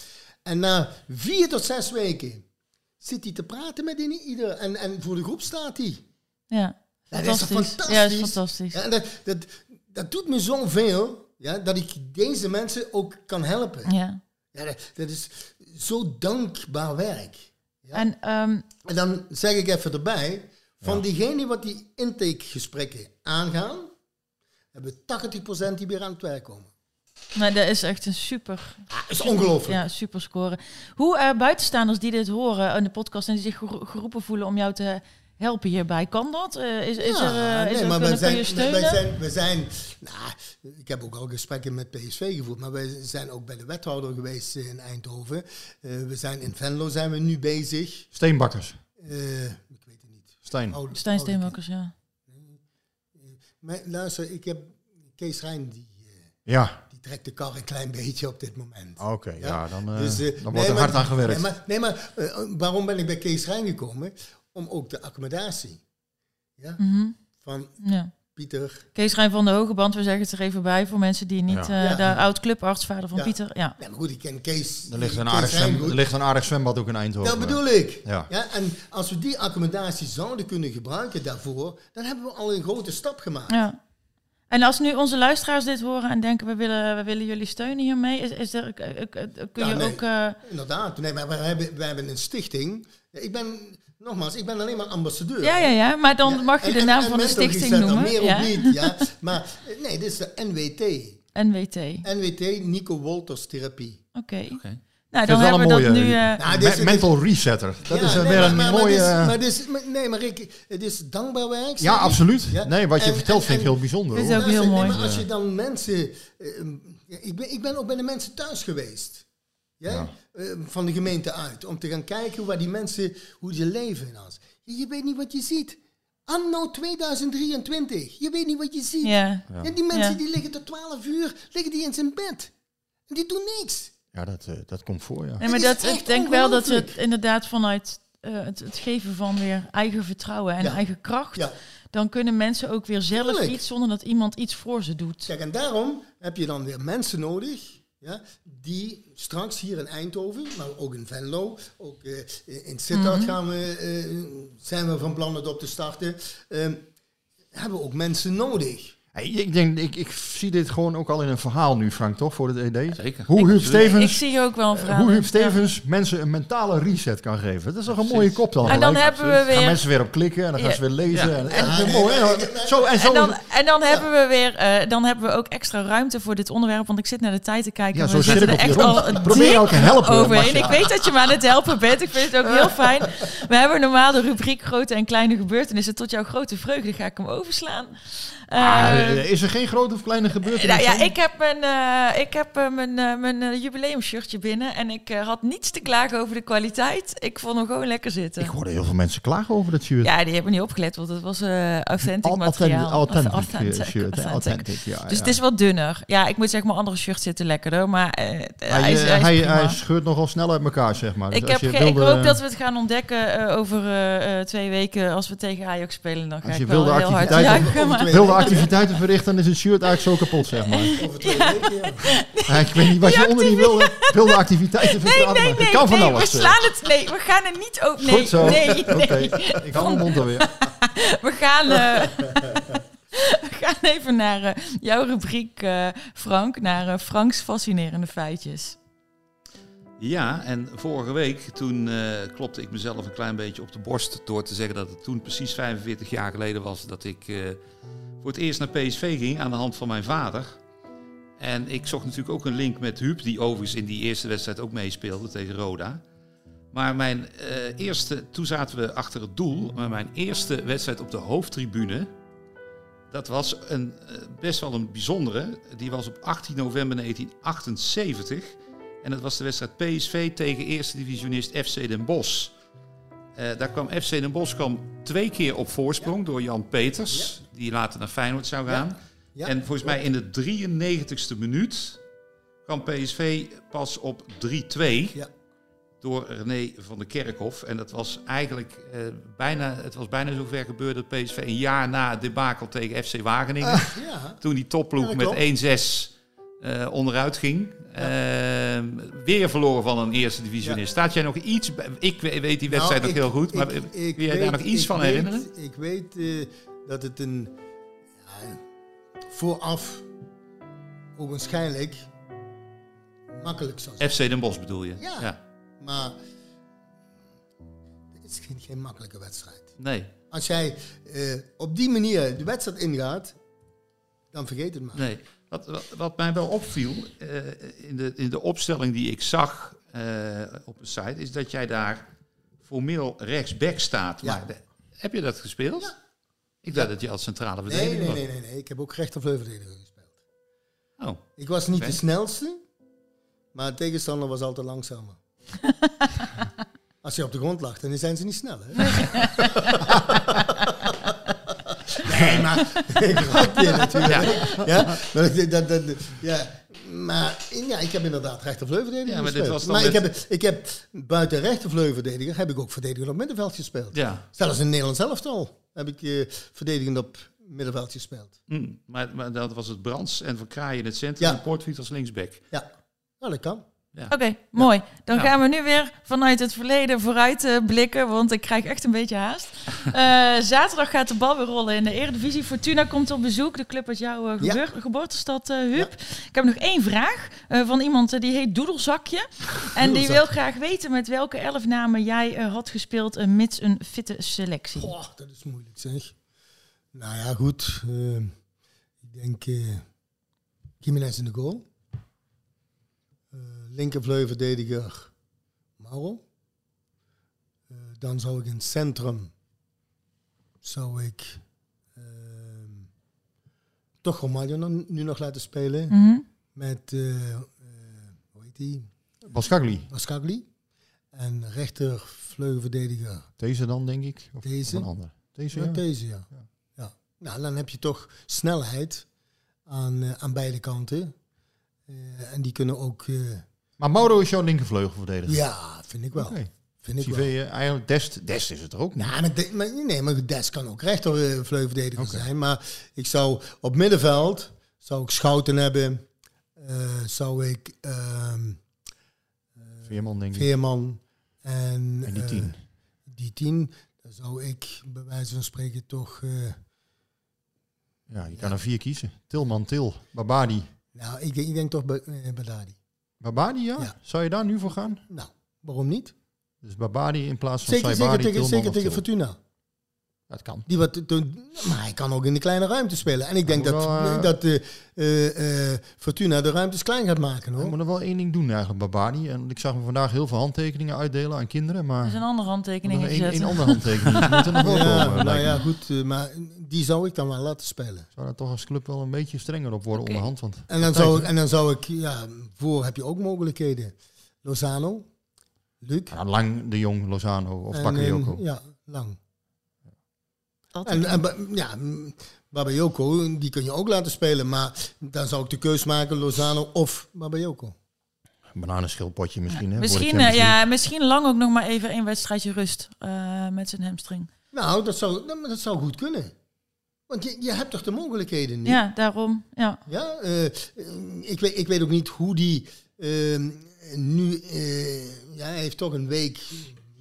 En na vier tot zes weken zit hij te praten met die- ieder. En, en voor de groep staat hij. Ja, dat is fantastisch. Ja, dat is fantastisch. Ja, en dat, dat, dat doet me zoveel ja, dat ik deze mensen ook kan helpen. Ja. Ja, dat, dat is zo dankbaar werk. Ja. En ehm, En dan zeg ik even erbij, van diegenen wat die intakegesprekken aangaan, hebben we 80% die weer aan het werk komen. nou, dat is echt een super... Dat is ongelooflijk. Ja, super score. Hoe eh, buitenstaanders die dit horen in de podcast en die zich gero- geroepen voelen om jou te helpen hierbij, kan dat? Eh, is, is er, Ja, eh, is nee, er maar kunnen, wij kun je zijn, wij zijn, wij zijn nou, ik heb ook al gesprekken met PSV gevoerd, maar wij zijn ook bij de wethouder geweest in Eindhoven. Eh, we zijn in Venlo zijn we nu bezig. Steenbakkers. Niet. Steen. Oude- Stijn oude Steenbakkers, ja. Maar luister, ik heb Kees Rijn, die, eh, Ja, die trekt de kar een klein beetje op dit moment. oké. ja, dan, eh, Dus, eh, dan wordt nee, er maar- hard aan gewerkt. Nee, maar, nee, maar waarom ben ik bij Kees Rijn gekomen? Om ook de accommodatie ja, Mhm. van ja. Pieter. Kees Rijn van de Hogeband, we zeggen het er even bij voor mensen die niet... Ja. eh, Ja. De oud-clubarts, vader van Ja. Pieter. Ja. Maar goed, ik ken Kees. er, ligt een aardig zwem, er ligt een aardig zwembad ook in Eindhoven. Dat bedoel ik. Ja. Ja, en als we die accommodatie zouden kunnen gebruiken daarvoor, dan hebben we al een grote stap gemaakt. ja. En als nu onze luisteraars dit horen en denken, we willen, we willen jullie steunen hiermee, is, is er, eh, eh, kun Ja, je nee. ook... eh, Inderdaad. Nee, maar we hebben, we hebben een stichting. Ja, Ik ben, nogmaals, ik ben alleen maar ambassadeur. ja, ja, ja, maar dan Ja, mag je de naam en van de stichting noemen. Meer ja. of niet, ja. Maar nee, dit is de NWT. NWT. NWT, Nico Wolters Therapie. Oké. Oké. Nou, Ik dan het hebben we wel dat een nu... Nou, dit is- mental resetter. Dat Ja, is eh, nee, weer maar- een maar- mooie... Maar, dit is, eh, maar, dit is, maar- nee, maar Rick, het is dankbaar werk. ja, ik. absoluut. Ja. Nee, wat je En- vertelt en- vind ik heel bijzonder. Dit is hoor. ook heel mooi. nee, maar als je dan mensen... eh, ik, ben, ik ben ook bij de mensen thuis geweest. Ja? Ja. Eh, van de gemeente uit. Om te gaan kijken waar die mensen, hoe ze leven en alles. Je, je weet niet wat je ziet. Anno 2023. Je weet niet wat je ziet. Ja. Ja, die mensen Ja. die liggen tot 12 uur, liggen die in zijn bed. En die doen niks. Ja, dat, eh, dat komt voor, ja. Nee, maar dat, ik denk wel dat ongelooflijk. het inderdaad vanuit eh, het, het geven van weer eigen vertrouwen en Ja. eigen kracht, Ja. dan kunnen mensen ook weer zelf Tuurlijk. iets zonder dat iemand iets voor ze doet. Kijk, en daarom heb je dan weer mensen nodig. Ja, die straks hier in Eindhoven, maar ook in Venlo, ook eh, in Sittard Mhm. gaan we, eh, zijn we van plan het op te starten. Ehm, hebben we ook mensen nodig. Hey, ik, denk, ik, ik zie dit gewoon ook al in een verhaal nu, Frank, toch? Voor het ED. Zeker. Hoe Huub Ik Stevens, zie ook wel een verhaal. hoe. Huub Stevens mensen een mentale reset kan geven. Dat is toch een mooie kop dan? En dan hebben we Gaan weer- mensen weer op klikken en dan gaan ze weer lezen. Ja. En, mooi? Zo, en zo, En dan, en dan hebben we weer, eh, dan hebben we ook extra ruimte voor dit onderwerp, want ik zit naar de tijd te kijken. Ja, zo we zit zitten ik er op echt rond. al Probeer ook te helpen, overheen. Ik weet dat je me aan het helpen bent. Ik vind het ook heel fijn. We hebben normaal de rubriek grote en kleine gebeurtenissen. Tot jouw grote vreugde ga ik hem overslaan. Ah, Eh, eh, is er geen grote of kleine gebeurtenis? nou ja, ik heb mijn, eh, ik heb, mijn, mijn jubileumshirtje binnen en ik had niets te klagen over de kwaliteit. Ik vond hem gewoon lekker zitten. Ik hoorde heel veel mensen klagen over dat shirt. Ja, die hebben niet opgelet, want het was authentic Al- materiaal. authentic, shirt, authentic. Authentic, ja, dus ja. het is wat dunner. Ja, ik moet zeggen, mijn andere shirts zitten lekkerder, maar Hij, hij, is, hij is scheurt nogal snel uit elkaar, zeg maar. Dus ik, als heb je ik hoop dat we het gaan ontdekken over twee weken als we tegen Ajax spelen. Dan ga Als ik je wel wilde heel hard juichen. maar- wilde activiteiten verrichten, dan is het shirt eigenlijk zo kapot, zeg maar. Over twee weken, ja. Ja, ik weet niet wat je onder die wilde, wilde activiteiten Nee, nee, kan van nee, alles. we eh. slaan het. Nee, we gaan er niet over. Nee, Goed zo. nee, nee. Oké, ik hou mijn mond alweer. We gaan, eh, we gaan even naar eh, jouw rubriek, eh, Frank, naar Franks fascinerende feitjes. Ja, en vorige week toen eh, klopte ik mezelf een klein beetje op de borst door te zeggen dat het toen precies 45 jaar geleden was dat ik eh, voor het eerst naar PSV ging aan de hand van mijn vader. En ik zocht natuurlijk ook een link met Huub, die overigens in die eerste wedstrijd ook meespeelde tegen Roda. Maar mijn eh, eerste, toen zaten we achter het doel, maar mijn eerste wedstrijd op de hoofdtribune, dat was een, eh, best wel een bijzondere. Die was op 18 november 1978. En dat was de wedstrijd PSV tegen eerste divisionist FC Den Bosch. Eh, daar kwam FC Den Bosch kwam twee keer op voorsprong door Jan Peters, die later naar Feyenoord zou gaan. Ja, en volgens mij in de 93ste minuut kwam PSV pas op 3-2 Ja. door René van der Kerkhof. En dat was eigenlijk eh, bijna, het was bijna zover gebeurd dat PSV een jaar na het debakel tegen FC Wageningen, Ah, ja. toen die topploeg met 1-6 eh, onderuit ging, eh, weer verloren van een eerste divisionist. Staat jij nog iets? Ik we- weet die wedstrijd Nou, nog heel goed, maar ik- ik wil jij daar nog iets van weet- herinneren? Ik weet eh, dat het een ja, vooraf ogenschijnlijk makkelijk zou zijn. FC Den Bosch bedoel je? Ja. Maar het is geen, geen makkelijke wedstrijd. Nee, Als jij eh, op die manier de wedstrijd ingaat, dan vergeet het maar. nee. Wat, wat, wat mij wel opviel eh, in, de, in de opstelling die ik zag eh, op de site, is dat jij daar formeel rechtsback staat. Ja. Maar de- heb je dat gespeeld? Ik dacht dat je als centrale verdediger nee, was. nee, nee, nee. Ik heb ook rechtervleugverdediger gespeeld. Oh. Ik was niet de snelste, maar de tegenstander was altijd langzamer. Als je op de grond lag, dan zijn ze niet snel. Hè? nee, maar ik grapje natuurlijk. Ja. Maar, ik- dat, dat, ja. maar ja, ik heb inderdaad rechtervleugverdediger Ja, maar dit gespeeld. was dan maar ik heb, ik heb buiten heb ik ook verdedigend op middenveld gespeeld. Ja. Zelfs in Nederlands elftal heb ik eh, verdedigend op middenveld gespeeld. Mm, maar, maar dat was het Brands en Van Kraaien in het centrum Ja. en als linksback. Ja, nou, dat kan. Ja. Oké, mooi. Dan Ja. gaan we nu weer vanuit het verleden vooruit eh, blikken, want ik krijg echt een beetje haast. Eh, zaterdag gaat de bal weer rollen in de Eredivisie. Fortuna komt op bezoek, de club uit jouw eh, Ja. geboortestad, Huub. Ik heb nog één vraag van iemand die heet Doedelzakje. En die wil graag weten met welke elf namen jij had gespeeld, mits een fitte selectie. Goh, dat is moeilijk zeg. Nou ja, goed. ik denk Jiménez in de goal. Uh, linkervleugelverdediger Mauro. Uh, dan zou ik in het centrum zou ik ehm, toch Romaglio nu nog laten spelen. Mm -hmm. Met, uh, hoe heet die? Bascagli. Bascagli. En rechtervleugelverdediger. Deze dan, denk ik? Of deze? Een andere. Deze, ja? ja? Deze, ja. ja. ja. Nou, dan heb je toch snelheid aan, uh, aan beide kanten. Uh, en die kunnen ook... Uh, maar Mauro is jouw linkervleugelverdediger? Ja, vind ik wel. Okay. Vind ik wel. eigenlijk Dest, Dest is het er ook? Nou, maar, de, maar, nee, maar Dest kan ook rechtervleugelverdediger okay. zijn. Maar ik zou op middenveld zou ik Schouten hebben. zou ik... ehm, Veerman, denk ik. Veerman. En, en die tien. Die tien, dan zou ik bij wijze van spreken toch... Ja, je kan er vier kiezen. Tilman, Til, Babadi. Nou, ik, ik denk toch uh, Babadi. Babadi, ja? ja? Zou je daar nu voor gaan? Nou, waarom niet? Dus Babadi in plaats van zeker, Saibari, zeker, zeker tegen Fortuna. Dat kan. Die wat, maar hij kan ook in de kleine ruimte spelen. En ik denk dat, wel, uh, dat uh, uh, Fortuna de ruimtes klein gaat maken. Hoor. Ik moet er wel één ding doen eigenlijk, Babadi. En ik zag me vandaag heel veel handtekeningen uitdelen aan kinderen. Maar er is een andere handtekening een, gezet. een andere handtekening. Die moet er nog wel ja, komen, nou ja, goed. maar die zou ik dan wel laten spelen. Zou daar toch als club wel een beetje strenger op worden okay. onderhand? Want en, dan zou ik, en dan zou ik, ja, voor heb je ook mogelijkheden. Lozano, Luc. Ja, lang de Jong, Lozano of Bakayoko. Ja, lang. En, en ja, Babayoko, die kun je ook laten spelen. Maar dan zou ik de keus maken, Lozano of Babayoko. Bananenschilpotje misschien, hè? Misschien, uh, ja, misschien lang ook nog maar even een wedstrijdje rust uh, met zijn hamstring. Nou, dat zou, dat, dat zou goed kunnen. Want je, je hebt toch de mogelijkheden niet? Ja, daarom. Ja. Ja, uh, ik, weet, ik weet ook niet hoe die nu... ja, hij heeft toch een week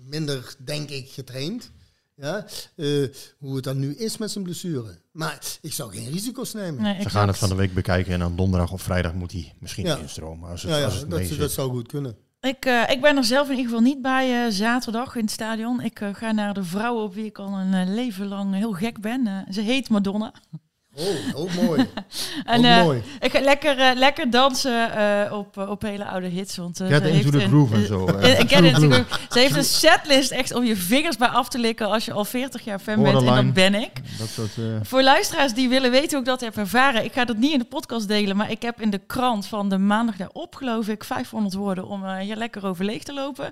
minder, denk ik, getraind. Ja, uh, hoe het dan nu is met zijn blessure. Maar ik zou geen risico's nemen. Nee, Ze gaan het van de week bekijken en dan donderdag of vrijdag moet hij misschien ja. instromen. Als het, ja, ja, als het dat, dat zou goed kunnen. Ik, uh, ik ben er zelf in ieder geval niet bij uh, zaterdag in het stadion. Ik uh, ga naar de vrouw op wie ik al een leven lang heel gek ben. ze heet Madonna. Oh, ook mooi. en ook uh, mooi. ik ga lekker, uh, lekker dansen uh, op, op hele oude hits. Want, Get ze into the groove en zo. Get into Ze heeft een setlist echt om je vingers bij af te likken als je al 40 jaar fan bent. En dat ben ik. Dat soort, Voor luisteraars die willen weten hoe ik dat heb ervaren. Ik ga dat niet in de podcast delen, maar ik heb in de krant van de maandag daarop geloof ik 500 woorden om hier lekker over leeg te lopen.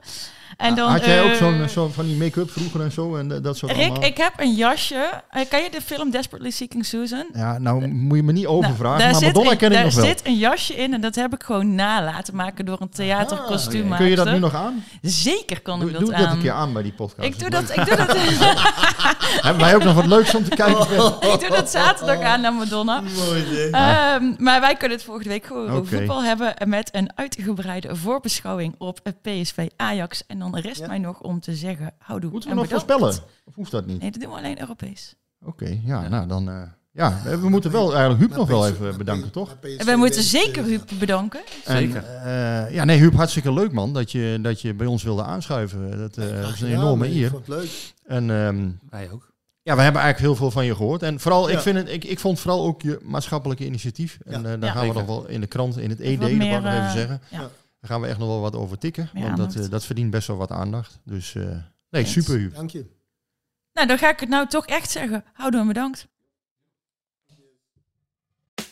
En dan, Had jij ook zo'n zo van die make-up vroeger en zo? En dat soort Rick, allemaal? ik heb een jasje. kan je de film Desperately Seeking Susan? Ja, nou moet je me niet overvragen, nou, maar Madonna een, ken ik nog wel. Daar zit een jasje in en dat heb ik gewoon na laten maken door een theaterkostuum. Ah, kun je dat nu nog aan? Zeker kan doe, ik dat doe aan. Doe dat een keer aan bij die podcast. Ik doe dat. Ik doe dat. Hebben wij ook nog wat leuks om te kijken? ik doe dat zaterdag aan naar Madonna. Mooi, um, maar wij kunnen het volgende week gewoon okay. over voetbal hebben met een uitgebreide voorbeschouwing op PSV Ajax. En dan rest ja. mij nog om te zeggen, houdoe Moeten en we nog bedankt. voorspellen? Of hoeft dat niet? Nee, dat doen we alleen Europees. Oké, okay, ja, nou dan... Uh, ja, we moeten wel eigenlijk Huub nog wel even bedanken, toch? En wij moeten zeker Huub bedanken. Zeker. En, uh, ja, nee, Huub, hartstikke leuk man dat je, dat je bij ons wilde aanschuiven. Dat, uh, dat is een enorme eer. Ik vond het leuk. En um, wij ook. Ja, we hebben eigenlijk heel veel van je gehoord. En vooral, ja. ik, vind het, ik, ik vond vooral ook je maatschappelijke initiatief. En uh, daar ja, gaan we nog wel in de krant, in het ED, dat wou ik nog even zeggen. Ja. Daar gaan we echt nog wel wat over tikken. Meer want dat, uh, dat verdient best wel wat aandacht. Dus uh, nee, yes. super Huub. Dank je. Nou, dan ga ik het nou toch echt zeggen. Houdoe en bedankt.